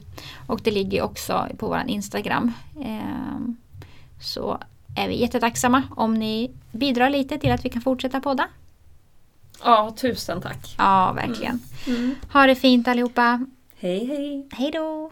och det ligger också på vår Instagram. Ehm, så är vi jättetacksamma om ni bidrar lite till att vi kan fortsätta podda. Ja, tusen tack. Ja, verkligen. Mm. Ha det fint allihopa. Hej hej! Hej då!